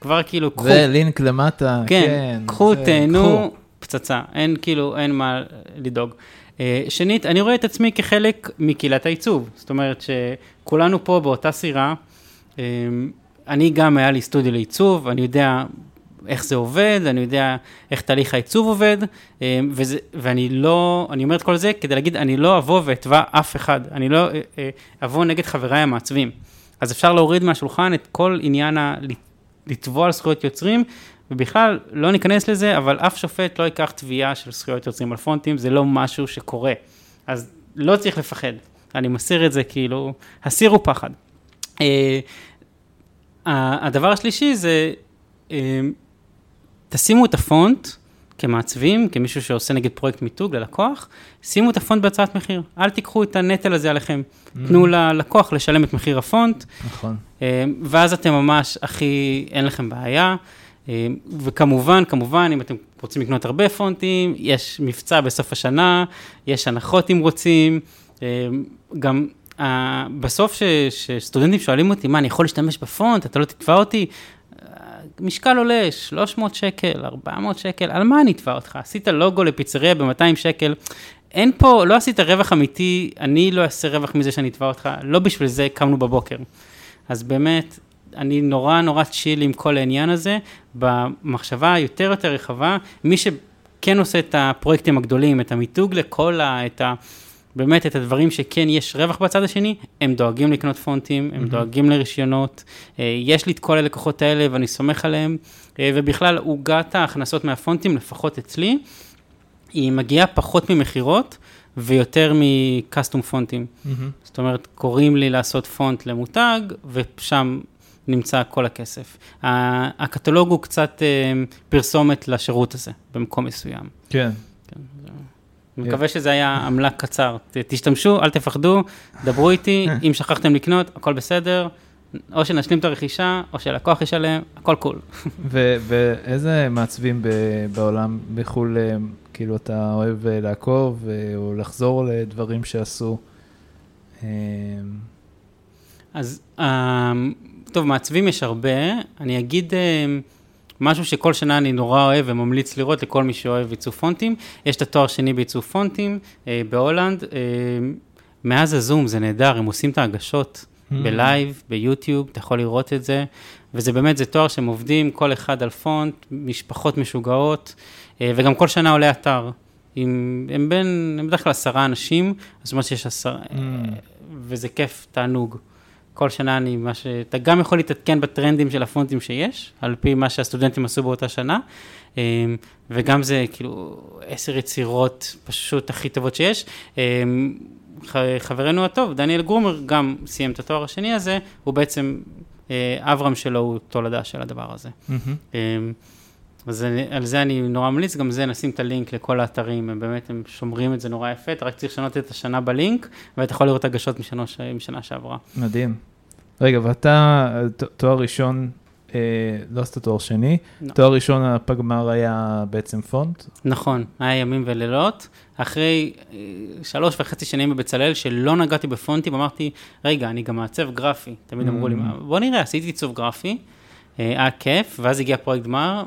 כבר כאילו, קחו,
ולינק למטה,
כן,
כן.
קחו,
זה,
תהנו,
קחו.
פצצה, אין כאילו, אין מה לדאוג. אה, שנית, אני רואה את עצמי כחלק מקהילת העיצוב, זאת אומרת שכולנו פה באותה סירה, אה, אני גם היה לי סטודיו לעיצוב, אני יודע איך זה עובד, אני יודע איך תהליך העיצוב עובד, אה, וזה, ואני לא, אני אומר את כל זה כדי להגיד, אני לא אבוא ואתבע אף אחד, אני לא אבוא נגד חבריי המעצבים. אז אפשר להוריד מהשולחן את כל עניין ה... לתבוע על זכויות יוצרים, ובכלל, לא ניכנס לזה, אבל אף שופט לא ייקח תביעה של זכויות יוצרים על פונטים, זה לא משהו שקורה. אז לא צריך לפחד. אני מסיר את זה כאילו, הסירו פחד. אה, הדבר השלישי זה, אה, תשימו את הפונט כמעצבים, כמישהו שעושה נגיד פרויקט מיתוג ללקוח, שימו את הפונט בהצעת מחיר, אל תיקחו את הנטל הזה עליכם. Mm-hmm. תנו ללקוח לשלם את מחיר הפונט.
נכון.
אה, ואז אתם ממש הכי, אין לכם בעיה. וכמובן, כמובן, אם אתם רוצים לקנות הרבה פונטים, יש מבצע בסוף השנה, יש הנחות אם רוצים, גם Uh, בסוף שסטודנטים שואלים אותי, מה, אני יכול להשתמש בפונט, אתה לא תתבע אותי? Uh, משקל עולה 300 שקל, 400 שקל, על מה אני אתבע אותך? עשית לוגו לפיצריה ב-200 שקל, אין פה, לא עשית רווח אמיתי, אני לא אעשה רווח מזה שאני אתבע אותך, לא בשביל זה קמנו בבוקר. אז באמת, אני נורא נורא צ'יל עם כל העניין הזה, במחשבה היותר יותר רחבה, מי שכן עושה את הפרויקטים הגדולים, את המיתוג לכל ה... את ה באמת את הדברים שכן יש רווח בצד השני, הם דואגים לקנות פונטים, הם mm-hmm. דואגים לרישיונות, אה, יש לי את כל הלקוחות האלה ואני סומך עליהם, אה, ובכלל עוגת ההכנסות מהפונטים, לפחות אצלי, היא מגיעה פחות ממכירות ויותר מקסטום פונטים. Mm-hmm. זאת אומרת, קוראים לי לעשות פונט למותג, ושם נמצא כל הכסף. הקטלוג הוא קצת אה, פרסומת לשירות הזה, במקום מסוים.
כן.
אני מקווה שזה היה [laughs] עמלה קצר. תשתמשו, אל תפחדו, דברו איתי, אם שכחתם לקנות, הכל בסדר. או שנשלים את הרכישה, או שלקוח ישלם, הכל קול. [laughs]
ואיזה מעצבים בעולם בחו"ל, אה, כאילו אתה אוהב אה, לעקוב, או לחזור לדברים שעשו?
אז, טוב, מעצבים יש הרבה. אני אגיד... משהו שכל שנה אני נורא אוהב וממליץ לראות לכל מי שאוהב עיצוב פונטים. יש את התואר שני בעיצוב פונטים אה, בהולנד. אה, מאז הזום זה נהדר, הם עושים את ההגשות mm. ב live, ביוטיוב, אתה יכול לראות את זה. וזה באמת, זה תואר שהם עובדים, כל אחד על פונט, משפחות משוגעות, אה, וגם כל שנה עולה אתר. עם, הם בין, הם בדרך כלל עשרה אנשים, זאת אומרת שיש עשרה, mm. וזה כיף, תענוג. כל שנה אני, מה ש... אתה גם יכול להתעדכן בטרנדים של הפונטים שיש, על פי מה שהסטודנטים עשו באותה שנה, אמ, וגם זה כאילו עשר יצירות פשוט הכי טובות שיש. אמ, חברנו הטוב, דניאל גרומר, גם סיים את התואר השני הזה, הוא בעצם, אה, אברהם שלו הוא תולדה של הדבר הזה. Mm-hmm. אז על זה אני נורא ממליץ, גם זה נשים את הלינק לכל האתרים, הם באמת, הם שומרים את זה נורא יפה, אתה רק צריך לשנות את השנה בלינק, ואתה יכול לראות הגשות משנה, משנה שעברה.
מדהים. רגע, ואתה, תואר ראשון, אה, לא עשית תואר שני, לא. תואר ראשון הפגמר היה בעצם פונט?
נכון, היה ימים ולילות. אחרי אה, שלוש וחצי שנים בבצלאל, שלא נגעתי בפונטים, אמרתי, רגע, אני גם מעצב גרפי. תמיד אמרו לי, mm. בוא נראה, עשיתי עיצוב גרפי, אה, היה כיף, ואז הגיע פרויקט גמר,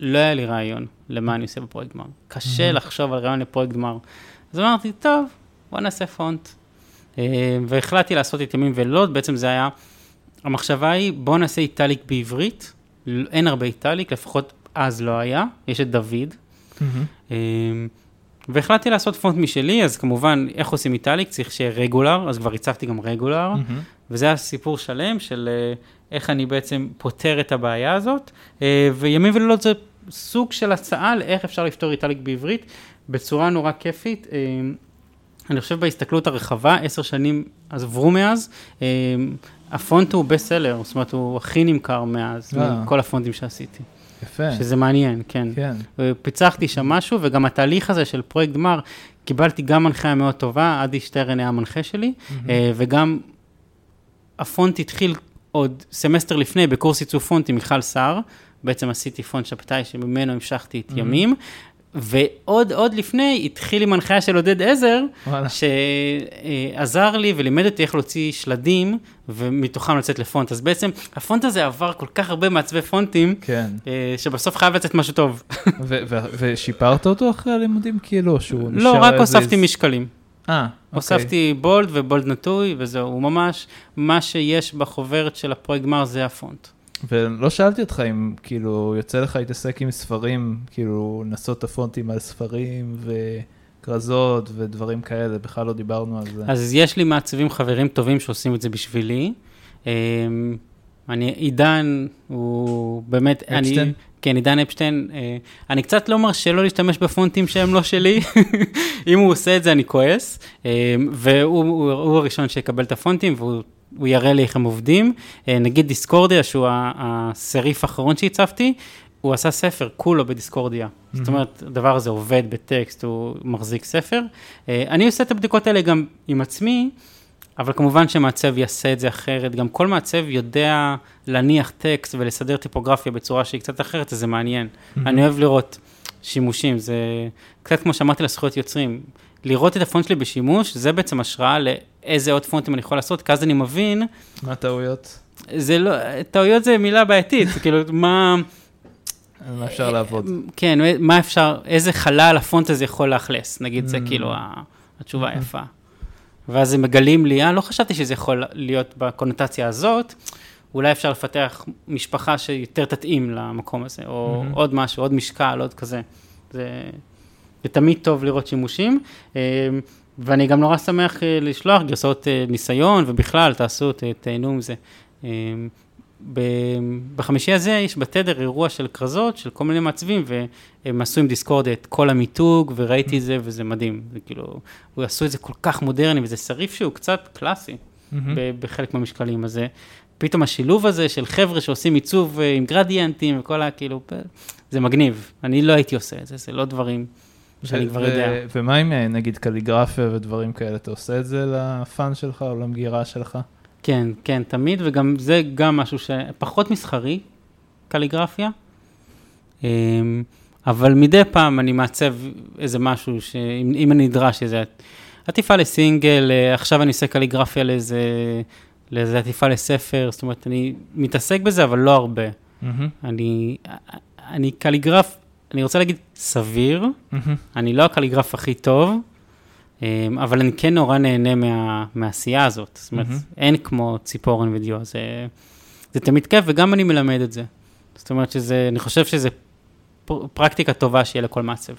לא היה לי רעיון למה אני עושה בפרויקט גמר. קשה mm-hmm. לחשוב על רעיון לפרויקט גמר. אז אמרתי, טוב, בוא נעשה פונט. אה, והחלטתי לעשות את ימים ולילות, בעצם זה היה, המחשבה היא, בוא נעשה italic בעברית, אין הרבה italic, לפחות אז לא היה, יש את דוד. Mm-hmm. והחלטתי לעשות פונט משלי, אז כמובן, איך עושים italic? צריך שיהיה regular, אז כבר עיצבתי גם regular, mm-hmm. וזה היה סיפור שלם של אה, איך אני בעצם פותר את הבעיה הזאת, וימים ולילות זה סוג של הצעה לאיך אפשר לפתור italic בעברית בצורה נורא כיפית. אה, אני חושב בהסתכלות הרחבה, עשר שנים אז עברו מאז, אה, הפונט הוא best seller, זאת אומרת הוא הכי נמכר מאז, אה. מכל הפונטים שעשיתי.
יפה.
שזה מעניין, כן. כן. פיצחתי שם משהו, וגם התהליך הזה של פרויקט גמר, קיבלתי גם מנחיה מאוד טובה, עדי שטרן היה המנחה שלי, mm-hmm. וגם הפונט התחיל עוד סמסטר לפני בקורס עיצוב פונט עם מיכל סהר, בעצם עשיתי פונט שבתאי שממנו המשכתי את mm-hmm. ימים, ועוד עוד לפני התחיל עם הנחיה של עודד עזר, שעזר לי ולימד אותי איך להוציא שלדים ומתוכם לצאת לפונט. אז בעצם הפונט הזה עבר כל כך הרבה מעצבי פונטים,
כן.
אה, שבסוף חייב לצאת משהו טוב. [laughs]
ושיפרת אותו אחרי הלימודים כאילו, שהוא
נשאר... לא, רק הוספתי משקלים.
אה, אוקיי.
הוספתי בולד ובולד נטוי וזהו, ממש, מה שיש בחוברת של הפרויקט גמר זה הפונט.
ולא שאלתי אותך אם כאילו יוצא לך להתעסק עם ספרים, כאילו לנסות את הפונטים על ספרים וכרזות ודברים כאלה, בכלל לא דיברנו על זה.
אז יש לי מעצבים חברים טובים שעושים את זה בשבילי, אמ, אני, עידן הוא באמת,
אפשטיין?
אני, כן, עידן אפשטיין, אה, אני קצת לא מרשה לו להשתמש בפונטים שהם לא שלי, [laughs] אם הוא עושה את זה אני כועס, אה, והוא הוא, הוא הראשון שיקבל את הפונטים והוא הוא יראה לי איך הם עובדים. אה, נגיד דיסקורדיה, שהוא הסריף האחרון שהצבתי, הוא עשה ספר כולו בדיסקורדיה. זאת אומרת, הדבר הזה עובד בטקסט, הוא מחזיק ספר. אה, אני עושה את הבדיקות האלה גם עם עצמי, אבל כמובן שמעצב יעשה את זה אחרת. גם כל מעצב יודע להניח טקסט ולסדר טיפוגרפיה בצורה שהיא קצת אחרת, אז זה מעניין. אני אוהב לראות שימושים, זה קצת כמו שאמרתי לזכויות יוצרים. לראות את הפונט שלי בשימוש, זה בעצם השראה לאיזה עוד פונטים אני יכול לעשות, כי אז אני מבין,
מה הטעויות?
זה לא, טעויות זה מילה בעייתית, [laughs] כאילו, מה,
מה אפשר לעבוד?
כן, מה אפשר, איזה חלל הפונט הזה יכול לאכלס, נגיד, זה
Mm.
כאילו התשובה היפה. ואז הם מגלים לי, אה, לא חשבתי שזה יכול להיות בקונוטציה הזאת, אולי אפשר לפתח משפחה שיותר תתאים למקום הזה, או
מהמם.
עוד משהו, עוד משקל, עוד כזה. זה, זה תמיד טוב לראות שימושים, אה, ואני גם נורא שמח אה, לשלוח גרסאות אה, ניסיון, ובכלל, תעשו, תהנו מזה. אה, ב- בחמישי הזה יש בתדר אירוע של כרזות של כל מיני מעצבים, והם עשו עם דיסקורד את כל המיתוג, וראיתי את זה, וזה מדהים. זה כאילו, הוא עשו את זה כל כך מודרני, וזה שריף שהוא קצת קלאסי בחלק מהמשקלים הזה. פתאום השילוב הזה של חבר'ה שעושים עיצוב עם גרדיאנטים וכל ה... כאילו, זה מגניב. אני לא הייתי עושה את זה, זה לא דברים שאני כבר יודע.
ומה עם אה, נגיד קליגרפיה ודברים כאלה? אתה עושה את זה לפאן שלך או למגירה שלך?
כן, כן, תמיד, וגם זה גם משהו שפחות מסחרי, קליגרפיה. אמ, אבל מדי פעם אני מעצב איזה משהו, שאם אם אני נדרש, איזה עטיפה לסינגל, אה, עכשיו אני עושה קליגרפיה לאיזה, לאיזה עטיפה לספר, זאת אומרת, אני מתעסק בזה, אבל לא הרבה.
מהמם,
אני, אני קליגרף, אני רוצה להגיד סביר,
מהמם.
אני לא הקליגרף הכי טוב, אמ, אבל אני כן נורא נהנה מה, מהעשייה הזאת. זאת אומרת,
מהמם.
אין כמו ציפורן ודיו, זה, זה תמיד כיף, וגם אני מלמד את זה. זאת אומרת שזה, אני חושב שזה פר- פרקטיקה טובה שיהיה לכל מעצב,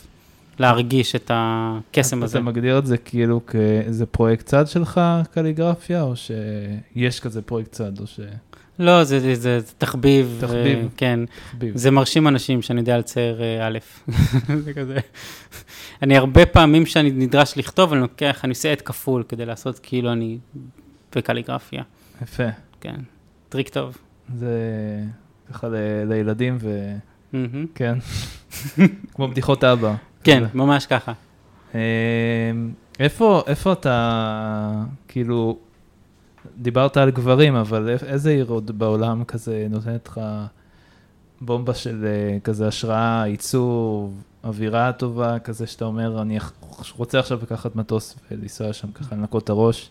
להרגיש את הקסם הזה.
אתה מגדיר את זה כאילו כאיזה פרויקט צד שלך, קליגרפיה, או שיש כזה פרויקט צד, או
לא, זה, זה, זה, זה תחביב.
תחביב.
ו- כן,
שתחביב?
זה מרשים אנשים שאני יודע לצייר אה, א', [laughs] זה כזה. אני הרבה פעמים שאני נדרש לכתוב, אני לוקח, אני עושה עט כפול כדי לעשות כאילו אני בקליגרפיה.
יפה.
כן, טריק טוב.
זה ככה ל- לילדים,
מהמם.
וכן, [laughs] כמו בדיחות אבא.
כן. ממש ככה.
אמ, איפה, איפה אתה, כאילו, דיברת על גברים, אבל איזה עיר עוד בעולם כזה נותנת לך בומבה של אה, כזה השראה, עיצוב, אווירה טובה, כזה שאתה אומר, אני רוצה עכשיו לקחת מטוס ולנסוע שם ככה לנקות את הראש?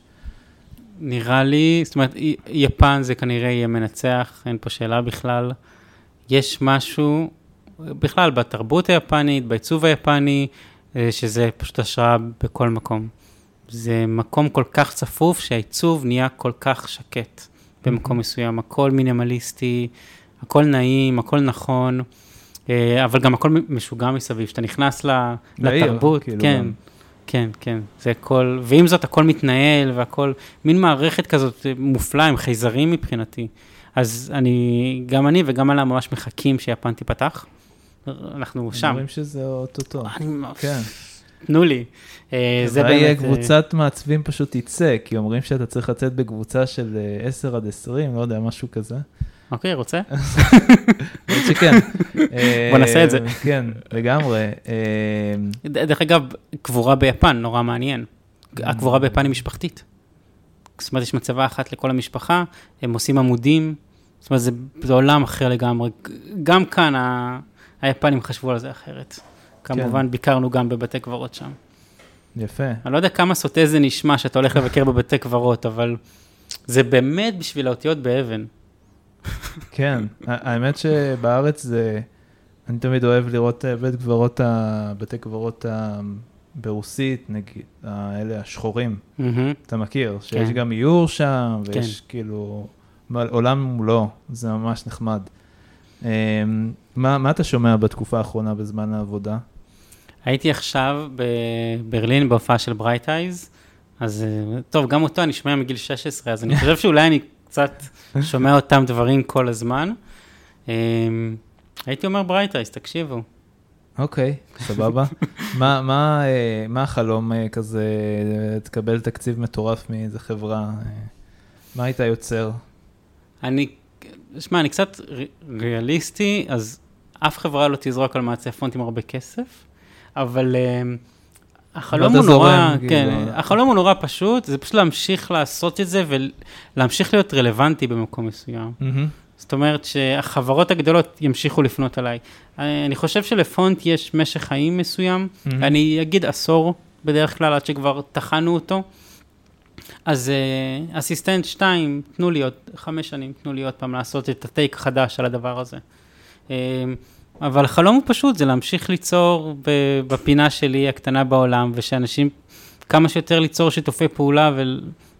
נראה לי, זאת אומרת, יפן זה כנראה יהיה מנצח, אין פה שאלה בכלל. יש משהו, בכלל, בתרבות היפנית, בעיצוב היפני, אה, שזה פשוט השראה בכל מקום. זה מקום כל כך צפוף שהעיצוב נהיה כל כך שקט במקום מסוים, הכל מינימליסטי, הכל נעים, הכל נכון, אה, אבל גם הכל משוגע מסביב, כשאתה נכנס ל-
לעיר,
לתרבות,
כאילו,
כן,
גם.
כן, כן, זה הכל, ועם זאת הכל מתנהל והכל, מין מערכת כזאת אה, מופלאה, עם חייזרים מבחינתי. אז אני, גם אני וגם עלה ממש מחכים שיפן תיפתח. אנחנו שם.
אומרים שזה אוטוטו.
אני ממש-
כן.
תנו לי. אה, זה
אולי
באמת... אה,
קבוצת מעצבים פשוט תצא, כי אומרים שאתה צריך לצאת בקבוצה של אה, 10 עד 20, לא יודע, משהו כזה.
אוקיי, רוצה? [laughs]
האמת שכן. אה, [laughs]
בוא נעשה את זה.
כן, לגמרי. אה,
דרך אגב, קבורה ביפן, נורא מעניין. הקבורה ביפן היא משפחתית. זאת אומרת, יש מצבה אחת לכל המשפחה, הם עושים עמודים, זאת אומרת, זה, זה עולם אחר לגמרי. גם כאן ה, היפנים חשבו על זה אחרת. כמובן, ביקרנו גם בבתי קברות שם.
יפה.
אני לא יודע כמה סוטה זה נשמע שאתה הולך לבקר בבתי קברות, אבל זה באמת בשביל האותיות באבן.
כן, האמת שבארץ זה, אני תמיד אוהב לראות אה, בית קברות, בתי קברות ברוסית, נגיד, האלה השחורים,
מהמם.
אתה מכיר, שיש
כן.
גם איור שם, ויש
כן.
כאילו, עולם מולו, זה ממש נחמד. אה, מה, מה אתה שומע בתקופה האחרונה בזמן העבודה?
הייתי עכשיו בברלין בהופעה של ברייט אייז, אז אה, טוב, גם אותו אני שומע מגיל 16, אז אני חושב [laughs] שאולי אני קצת שומע אותם דברים כל הזמן. אמ, הייתי אומר Bright Eyes, תקשיבו.
אוקיי, סבבה. [laughs] מה, מה, אה, מה החלום אה, כזה, אה, תקבל תקציב מטורף מאיזה חברה? אה, מה היית יוצר?
אני, שמע, אני קצת ריאליסטי, אז אף חברה לא תזרוק על מעצבי פונטים הרבה כסף, אבל אמ, החלום הוא נורא,
כאילו.
כן, החלום הוא נורא פשוט, זה פשוט להמשיך לעשות את זה ולהמשיך להיות רלוונטי במקום מסוים. זאת אומרת שהחברות הגדולות ימשיכו לפנות אליי. אני חושב שלפונט יש משך חיים מסוים. אני אגיד עשור בדרך כלל, עד שכבר טחנו אותו. אז אה, אסיסטנט 2, תנו לי עוד חמש שנים, תנו לי עוד פעם לעשות את הטייק החדש על הדבר הזה. אבל החלום הוא פשוט, זה להמשיך ליצור בפינה שלי הקטנה בעולם, ושאנשים, כמה שיותר ליצור שיתופי פעולה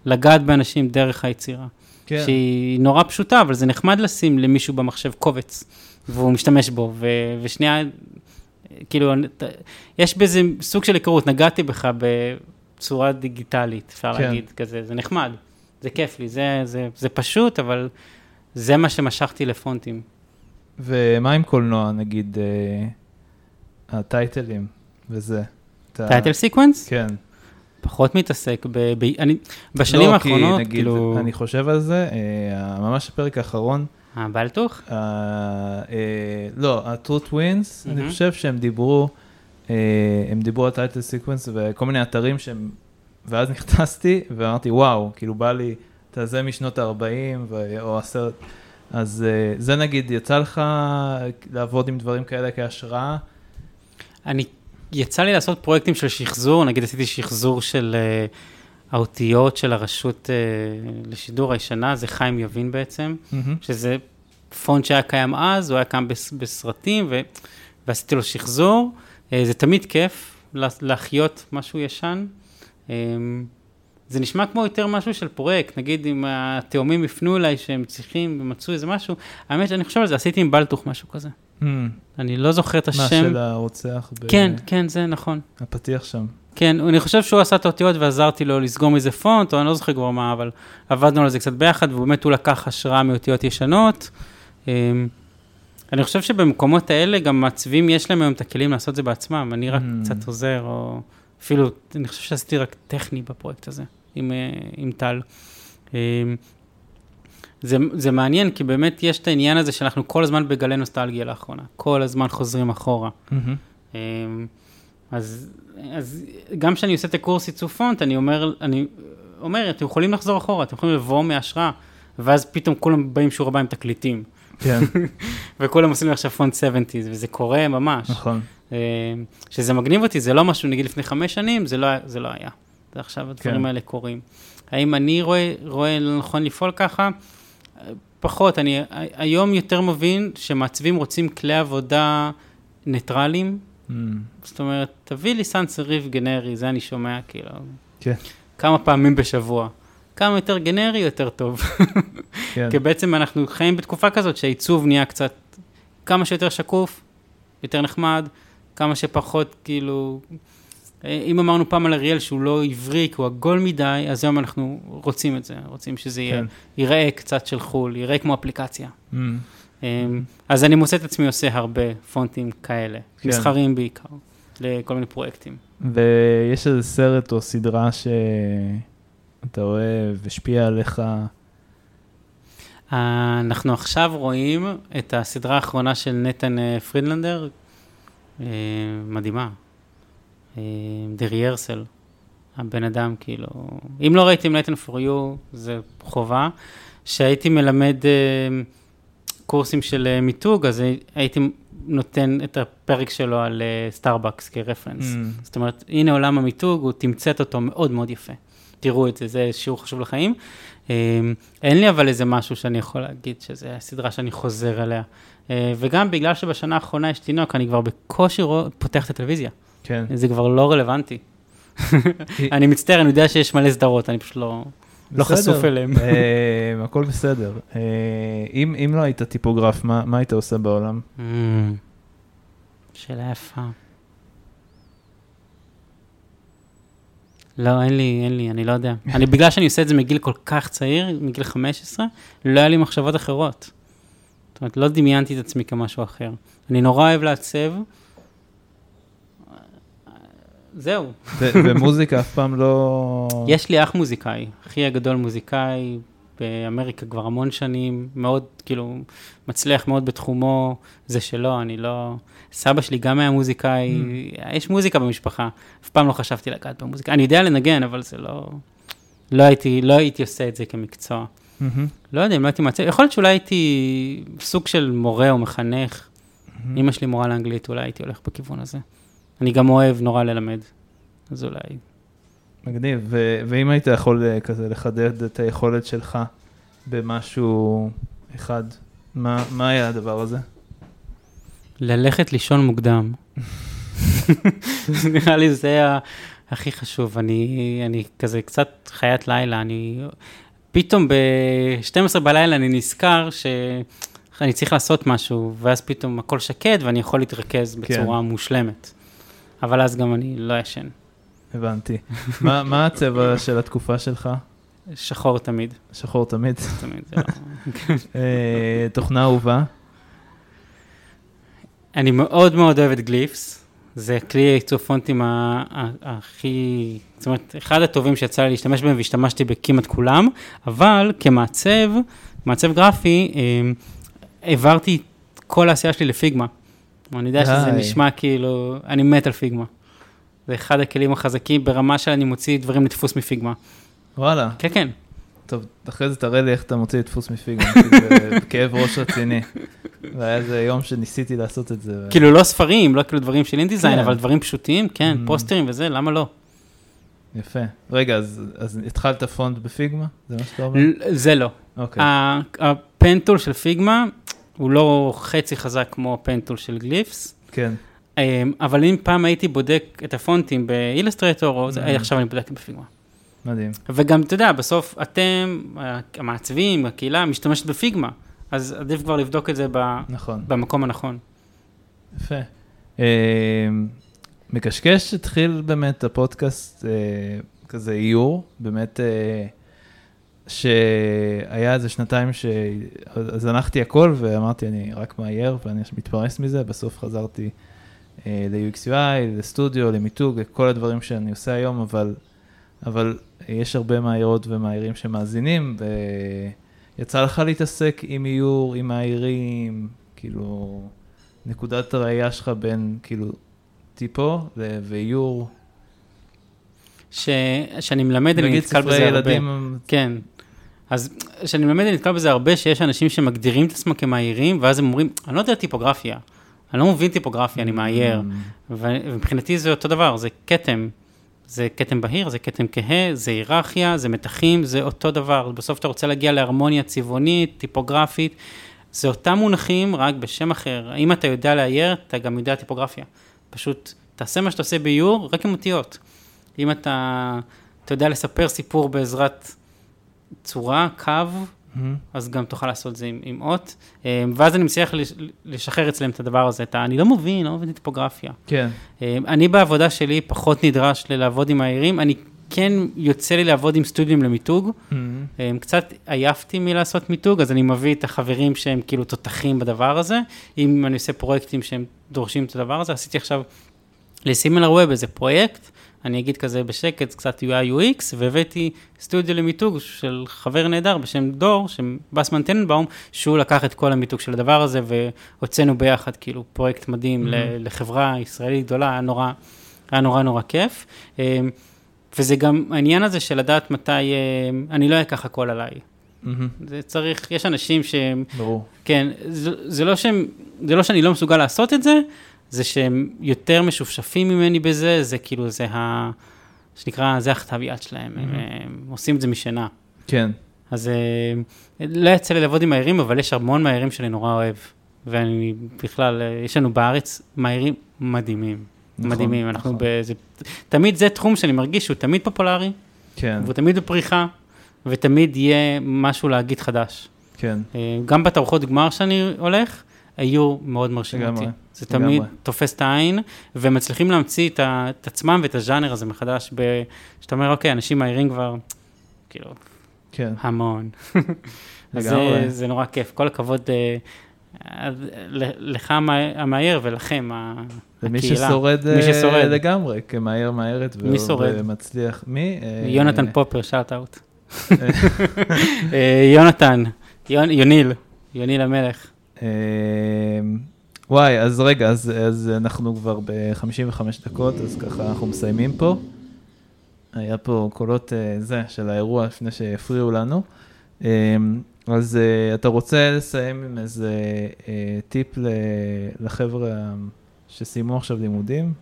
ולגעת באנשים דרך היצירה.
כן.
שהיא נורא פשוטה, אבל זה נחמד לשים למישהו במחשב קובץ, והוא משתמש בו, ו- ושנייה, כאילו, יש בזה סוג של היכרות, נגעתי בך בצורה דיגיטלית, אפשר
כן.
להגיד, כזה, זה נחמד, זה כיף לי, זה, זה, זה פשוט, אבל זה מה שמשכתי לפונטים.
ומה עם קולנוע, נגיד, אה, הטייטלים וזה? אתה-
טייטל סיקוונס?
כן.
פחות מתעסק ב... ב אני, בשנים
לא,
האחרונות,
כי נגיד,
כאילו...
אני חושב על זה, אה, ממש הפרק האחרון,
הבלטוך?
אה, אה, לא, ה-True Twins, אני. חושב שהם דיברו, אה, הם דיברו על טייטל סיקוונס וכל מיני אתרים שהם, ואז נכנסתי ואמרתי, וואו, כאילו בא לי את הזה משנות ה-40 או הסרט, אז אה, זה נגיד, יצא לך לעבוד עם דברים כאלה כהשראה?
אני, יצא לי לעשות פרויקטים של שחזור, נגיד עשיתי שחזור של uh, האותיות של הרשות uh, לשידור הישנה, זה חיים יבין בעצם,
מהמם.
שזה פונט שהיה קיים אז, הוא היה קיים בס, בסרטים, ו, ועשיתי לו שחזור. Uh, זה תמיד כיף לה, להחיות משהו ישן. Um, זה נשמע כמו יותר משהו של פרויקט, נגיד אם התאומים יפנו אליי שהם צריכים ומצאו איזה משהו, האמת שאני חושב על זה, עשיתי עם בלטוך משהו כזה.
מהמם.
אני לא זוכר את השם.
מה של הרוצח? ב-
כן, כן, זה נכון.
הפתיח שם.
כן, אני חושב שהוא עשה את האותיות ועזרתי לו לסגור מזה פונט, או אני לא זוכר כבר מה, אבל עבדנו על זה קצת ביחד, ובאמת הוא לקח השראה מאותיות ישנות. אמ, אני חושב שבמקומות האלה גם מעצבים, יש להם היום את הכלים לעשות את זה בעצמם, אני רק
Mm.
קצת עוזר, או אפילו, אני חושב שעשיתי רק טכני בפרויקט הזה, עם, אה, עם טל. אמ, זה, זה מעניין, כי באמת יש את העניין הזה שאנחנו כל הזמן בגלי נוסטלגיה לאחרונה, כל הזמן חוזרים אחורה. אמ, אז, אז גם כשאני עושה את הקורס עיצוב פונט, אני אומר, אני אומר, אתם יכולים לחזור אחורה, אתם יכולים לבוא מהשראה, ואז פתאום כולם באים שיעור הבא עם תקליטים,
כן, [laughs]
וכולם עושים לי עכשיו פונט 70's, וזה קורה ממש.
נכון.
אמ, שזה מגניב אותי, זה לא משהו, נגיד לפני חמש שנים, זה לא, זה לא היה. זה עכשיו הדברים
כן.
האלה קורים. האם אני רואה, רואה נכון לפעול ככה? פחות, אני היום יותר מבין שמעצבים רוצים כלי עבודה ניטרליים,
מהמם.
זאת אומרת, תביא לי סאנס סריף גנרי, זה אני שומע כאילו,
כן,
כמה פעמים בשבוע. כמה יותר גנרי, יותר טוב.
כן. [laughs]
כי בעצם אנחנו חיים בתקופה כזאת שהעיצוב נהיה קצת, כמה שיותר שקוף, יותר נחמד, כמה שפחות כאילו, אם אמרנו פעם על אריאל שהוא לא עברי כי הוא עגול מדי, אז היום אנחנו רוצים את זה, רוצים שזה יהיה,
כן.
ייראה קצת של חו"ל, ייראה כמו אפליקציה.
מהמם.
אמ, אז אני מוצא את עצמי עושה הרבה פונטים כאלה,
כן.
מסחריים בעיקר, לכל מיני פרויקטים.
ויש איזה סרט או סדרה שאתה אוהב, השפיע עליך.
אה, אנחנו עכשיו רואים את הסדרה האחרונה של נתן אה, פרידלנדר, אה, מדהימה, אה, The Rehearsal, הבן אדם כאילו, אם לא ראיתם Nathan for You, זה חובה. כשהייתי מלמד אה, קורסים של אה, מיתוג, אז הי- הייתי נותן את הפרק שלו על אה, סטארבקס כ reference.
מהמם.
זאת אומרת, הנה עולם המיתוג, הוא תמצת אותו מאוד מאוד יפה. תראו את זה, זה שיעור חשוב לחיים. אה, אין לי אבל איזה משהו שאני יכול להגיד שזה הסדרה שאני חוזר אליה. אה, וגם בגלל שבשנה האחרונה יש תינוק, אני כבר בקושי רוא- פותח את הטלוויזיה.
כן.
זה כבר לא רלוונטי. אני מצטער, אני יודע שיש מלא סדרות, אני פשוט לא, לא. חשוף אליהם.
אה, הכל בסדר. אה, אם לא היית טיפוגרף, מה מה היית עושה בעולם?
Mm, שאלה יפה. לא, אין לי, אין לי, אני לא יודע. [laughs] אני, בגלל שאני עושה את זה מגיל כל כך צעיר, מגיל 15, לא היה לי מחשבות אחרות. זאת אומרת, לא דמיינתי את עצמי כמשהו אחר. אני נורא אוהב לעצב. זהו.
ומוזיקה אף פעם לא...
יש לי אח מוזיקאי, אחי הגדול מוזיקאי באמריקה כבר המון שנים, מאוד, כאילו, מצליח מאוד בתחומו, זה שלו, אני לא... סבא שלי גם היה מוזיקאי, יש מוזיקה במשפחה, אף פעם לא חשבתי לגעת במוזיקה. אני יודע לנגן, אבל זה לא... לא הייתי, לא הייתי עושה את זה כמקצוע.
מהמם.
לא יודע אם לא הייתי מעצב, יכול להיות שאולי הייתי סוג של מורה או מחנך. אמא שלי מורה לאנגלית, אולי הייתי הולך בכיוון הזה. אני גם אוהב נורא ללמד, אז אולי.
מגניב, ו- ואם היית יכול אה, כזה לחדד את היכולת שלך במשהו אחד, מה, מה היה הדבר הזה?
ללכת לישון מוקדם. [laughs] נראה לי זה ה- הכי חשוב. אני, אני כזה קצת חיית לילה, אני... פתאום ב-12 בלילה אני נזכר שאני צריך לעשות משהו, ואז פתאום הכל שקט ואני יכול להתרכז בצורה מושלמת. אבל אז גם אני לא ישן.
הבנתי. מה, מה הצבע [laughs] של התקופה שלך?
שחור תמיד,
שחור תמיד.
תמיד. זה לא...
אה, תוכנה אהובה?
אני מאוד מאוד אוהב את גליפס, זה כלי עיצוב פונטים הכי, זאת אומרת, אחד הטובים שיצא לי להשתמש בהם והשתמשתי בכמעט כולם, אבל כמעצב, מעצב גרפי, אה, העברתי את כל העשייה שלי לפיגמה. אני יודע שזה
די.
נשמע כאילו, אני מת על פיגמה. זה אחד הכלים החזקים ברמה שאני מוציא דברים לדפוס מפיגמה.
וואלה.
כן, כן.
טוב, אחרי זה תראה לי איך אתה מוציא דפוס מפיגמה, [laughs] זה כאב ראש רציני. והיה איזה יום שניסיתי לעשות את זה.
כאילו לא ספרים, לא כאילו דברים של אינדיזיין,
כן.
אבל דברים פשוטים, כן,
Mm.
פוסטרים וזה, למה לא?
יפה. רגע, אז, אז התחלת פונט בפיגמה? זה מה שאתה אומר?
זה לא.
אוקיי.
הפנטול של פיגמה הוא לא חצי חזק כמו הפנטול של גליפס,
כן.
אמ, אבל אם פעם הייתי בודק את הפונטים
Mm.
עכשיו אני בודק בפיגמה.
מדהים.
וגם, אתה יודע, בסוף אתם, המעצבים, הקהילה, משתמשת בפיגמה, אז עדיף כבר לבדוק את זה ב-
נכון.
במקום הנכון.
יפה. אה, מקשקש התחיל באמת הפודקאסט אה, כזה איור, באמת אה, שהיה איזה שנתיים שזנחתי הכל ואמרתי אני רק מאייר ואני מתפרנס מזה, בסוף חזרתי אה, ל-UXUI, לסטודיו, למיתוג, לכל הדברים שאני עושה היום, אבל, אבל יש הרבה מאיירות ומאיירים שמאזינים, ויצא לך להתעסק עם איור, עם מאיירים, כאילו... נקודת הראייה שלך בין כאילו טיפו ואיור,
ש- שאני מלמד, אני
נגיד
נתקל
ספרי
בזה הרבה.
ילדים,
כן. אז כשאני מלמד, אני נתקל בזה הרבה, שיש אנשים שמגדירים את עצמם כמאיירים, ואז הם אומרים, אני לא יודע טיפוגרפיה, אני לא מבין טיפוגרפיה, אני מאייר.
Mm,
ומבחינתי זה אותו דבר, זה כתם. זה כתם בהיר, זה כתם כהה, זה היררכיה, זה מתחים, זה אותו דבר. בסוף אתה רוצה להגיע להרמוניה צבעונית, טיפוגרפית, זה אותם מונחים, רק בשם אחר. אם אתה יודע לאייר, אתה גם יודע טיפוגרפיה. פשוט תעשה מה שאתה עושה באיור, רק עם אותיות. אם אתה, אתה יודע לספר סיפור בעזרת צורה, קו,
mm,
אז גם תוכל לעשות את זה עם, עם אות. אה, ואז אני מצליח לש- לשחרר אצלם את הדבר הזה, את ה... אני לא מבין, לא מבין טיפוגרפיה.
כן,
אה, אני בעבודה שלי פחות נדרש לעבוד עם העירים, אני כן יוצא לי לעבוד עם סטודיו למיתוג,
mm,
אה, קצת עייפתי מלעשות מיתוג, אז אני מביא את החברים שהם כאילו תותחים בדבר הזה, אם אני עושה פרויקטים שהם דורשים את הדבר הזה, עשיתי עכשיו לסימילר ווב איזה פרויקט, אני אגיד כזה בשקט, קצת UI UX, והבאתי סטודיו למיתוג של חבר נהדר בשם דור, שבסמן טננבאום, שהוא לקח את כל המיתוג של הדבר הזה, והוצאנו ביחד כאילו פרויקט מדהים
Mhm.
ל- לחברה ישראלית גדולה, היה נורא, היה נורא נורא כיף. אה, וזה גם העניין הזה של לדעת מתי, אה, אני לא אקח הכל עליי.
mm,
זה צריך, יש אנשים שהם,
ברור.
כן, זה, זה לא שהם, זה לא שאני לא מסוגל לעשות את זה, זה שהם יותר משופשפים ממני בזה, זה כאילו, זה ה... שנקרא, זה הכתב יד שלהם, הם,
Mhm.
הם עושים את זה משנה.
כן,
אז אה, לא יצא לי לעבוד עם מהירים, אבל יש המון מהירים שאני נורא אוהב. ואני בכלל, אה, יש לנו בארץ מהירים מדהימים.
נכון,
מדהימים, אנחנו
נכון.
באיזה... תמיד זה תחום שאני מרגיש שהוא תמיד פופולרי,
כן,
והוא תמיד בפריחה, ותמיד יהיה משהו להגיד חדש.
כן,
אה, גם בתערוכות גמר שאני הולך, היו מאוד מרשים אותי. זה תמיד. תופס את העין, ומצליחים להמציא את, את עצמם ואת הז'אנר הזה מחדש, ב- שאתה אומר, אוקיי, אנשים מהירים כבר, כאילו,
כן,
המון. [laughs] זה, זה נורא כיף, כל הכבוד אה, לך המ- המהיר ולכם,
ומי
הקהילה.
ששורד
מי
אה,
ששורד.
לגמרי,
מי שורד?
ומצליח. מי? אה,
יונתן פופר, שאט אאוט. [laughs] אה, יונתן, יונ- יוניל, יוניל המלך.
וואי, אז רגע, אז, אז אנחנו כבר ב-55 דקות, אז ככה אנחנו מסיימים פה. היה פה קולות אה, זה, של האירוע לפני שהפריעו לנו. אה, אז אה, אתה רוצה לסיים עם איזה אה, טיפ ל- לחבר'ה שסיימו עכשיו לימודים?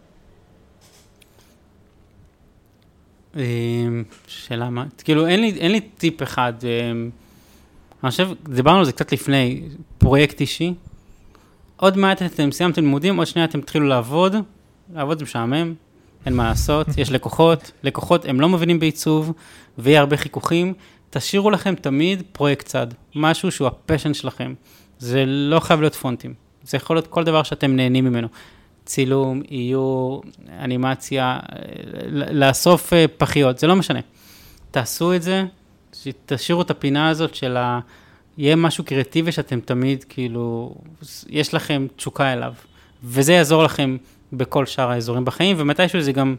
אה, שאלה מה, כאילו אין לי, אין לי טיפ אחד, אני חושב, דיברנו על זה קצת לפני, פרויקט אישי, עוד מעט אתם סיימתם לימודים, עוד שנייה אתם תתחילו לעבוד, לעבוד זה משעמם, אין מה לעשות, יש לקוחות, לקוחות הם לא מבינים בעיצוב, ויהיה הרבה חיכוכים, תשאירו לכם תמיד פרויקט צד, משהו שהוא ה passion שלכם, זה לא חייב להיות פונטים, זה יכול להיות כל דבר שאתם נהנים ממנו. צילום, איור, אנימציה, לאסוף אה, פחיות, זה לא משנה. תעשו את זה, תשאירו את הפינה הזאת של ה... יהיה משהו קריאטיבי שאתם תמיד, כאילו, יש לכם תשוקה אליו. וזה יעזור לכם בכל שאר האזורים בחיים, ומתישהו זה גם,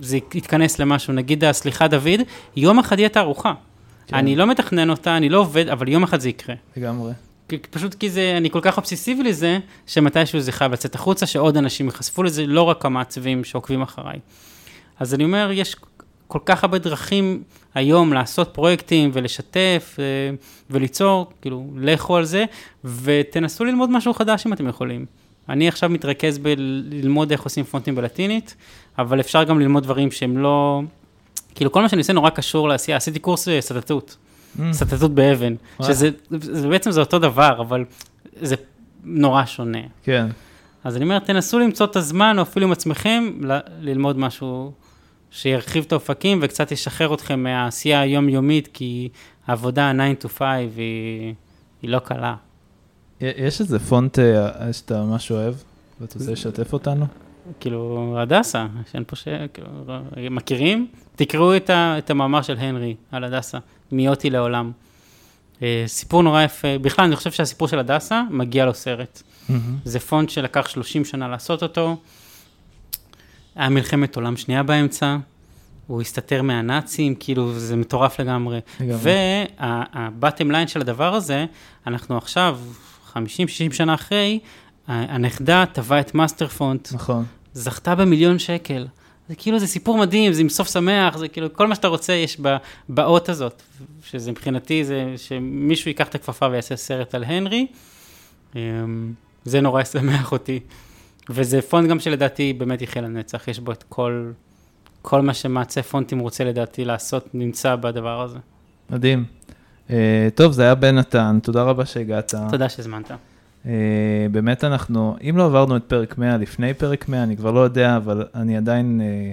זה יתכנס למשהו. נגיד, סליחה דוד, יום אחד יהיה תערוכה.
כן.
אני לא מתכנן אותה, אני לא עובד, אבל יום אחד זה יקרה.
לגמרי.
פשוט כי זה, אני כל כך אובססיבי לזה, שמתישהו זה חייב לצאת החוצה, שעוד אנשים ייחשפו לזה, לא רק המעצבים שעוקבים אחריי. אז אני אומר, יש כל כך הרבה דרכים היום לעשות פרויקטים ולשתף אה, וליצור, כאילו, לכו על זה, ותנסו ללמוד משהו חדש אם אתם יכולים. אני עכשיו מתרכז בללמוד איך עושים פונטים בלטינית, אבל אפשר גם ללמוד דברים שהם לא... כאילו, כל מה שאני עושה נורא קשור לעשייה. עשיתי קורס אה, סטטות.
Mm,
סטטות באבן,
וואלה.
שזה זה, בעצם זה אותו דבר, אבל זה נורא שונה.
כן,
אז אני אומר, תנסו למצוא את הזמן, או אפילו עם עצמכם, ל- ללמוד משהו שירחיב את האופקים וקצת ישחרר אתכם מהעשייה היומיומית, כי העבודה 9 to 5 היא, היא לא קלה.
יש איזה פונט אה, שאתה ממש אוהב, ואתה רוצה לשתף אותנו?
כאילו, הדסה, שאין פה ש... כאילו, מכירים? תקראו את, ה, את המאמר של הנרי על הדסה, מאותי לעולם. אה, סיפור נורא יפה, בכלל אני חושב שהסיפור של הדסה מגיע לו סרט. זה פונט שלקח 30 שנה לעשות אותו, היה מלחמת עולם שנייה באמצע, הוא הסתתר מהנאצים, כאילו זה מטורף לגמרי.
לגמרי.
וה bottom line של הדבר הזה, אנחנו עכשיו, 50-60 שנה אחרי, הנכדה תבעה את מאסטר פונט,
נכון.
זכתה במיליון שקל. זה כאילו, זה סיפור מדהים, זה עם סוף שמח, זה כאילו, כל מה שאתה רוצה יש באות הזאת, שזה מבחינתי, זה שמישהו ייקח את הכפפה ויעשה סרט על הנרי, אמ, זה נורא ישמח אותי. וזה פונט גם שלדעתי באמת יחיה לנצח, יש בו את כל, כל מה שמעצב פונטים רוצה לדעתי לעשות, נמצא בדבר הזה.
מדהים. אה, טוב, זה היה בן נתן, תודה רבה שהגעת.
תודה שהזמנת.
אה, באמת אנחנו, אם לא עברנו את פרק 100 לפני פרק 100, אני כבר לא יודע, אבל אני עדיין אה,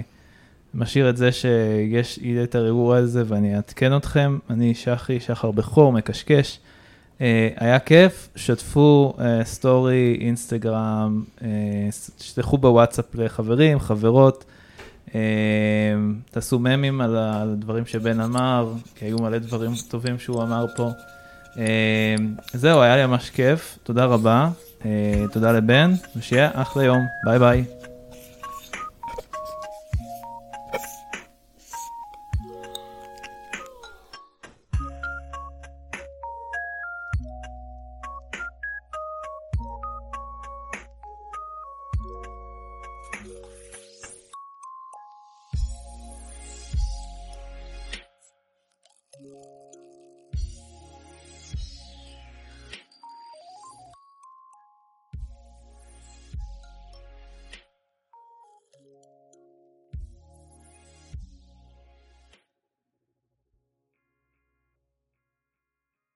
משאיר את זה שיש, יהיה את האירוע הזה ואני אעדכן אתכם. אני שחי, שחר בכור, מקשקש. אה, היה כיף, שתפו אה, סטורי, אינסטגרם, אה, תשלחו בוואטסאפ לחברים, חברות. תעשו ממים על הדברים שבן אמר, כי היו מלא דברים טובים שהוא אמר פה. זהו, היה לי ממש כיף, תודה רבה, תודה לבן, ושיהיה אחלה יום, ביי ביי.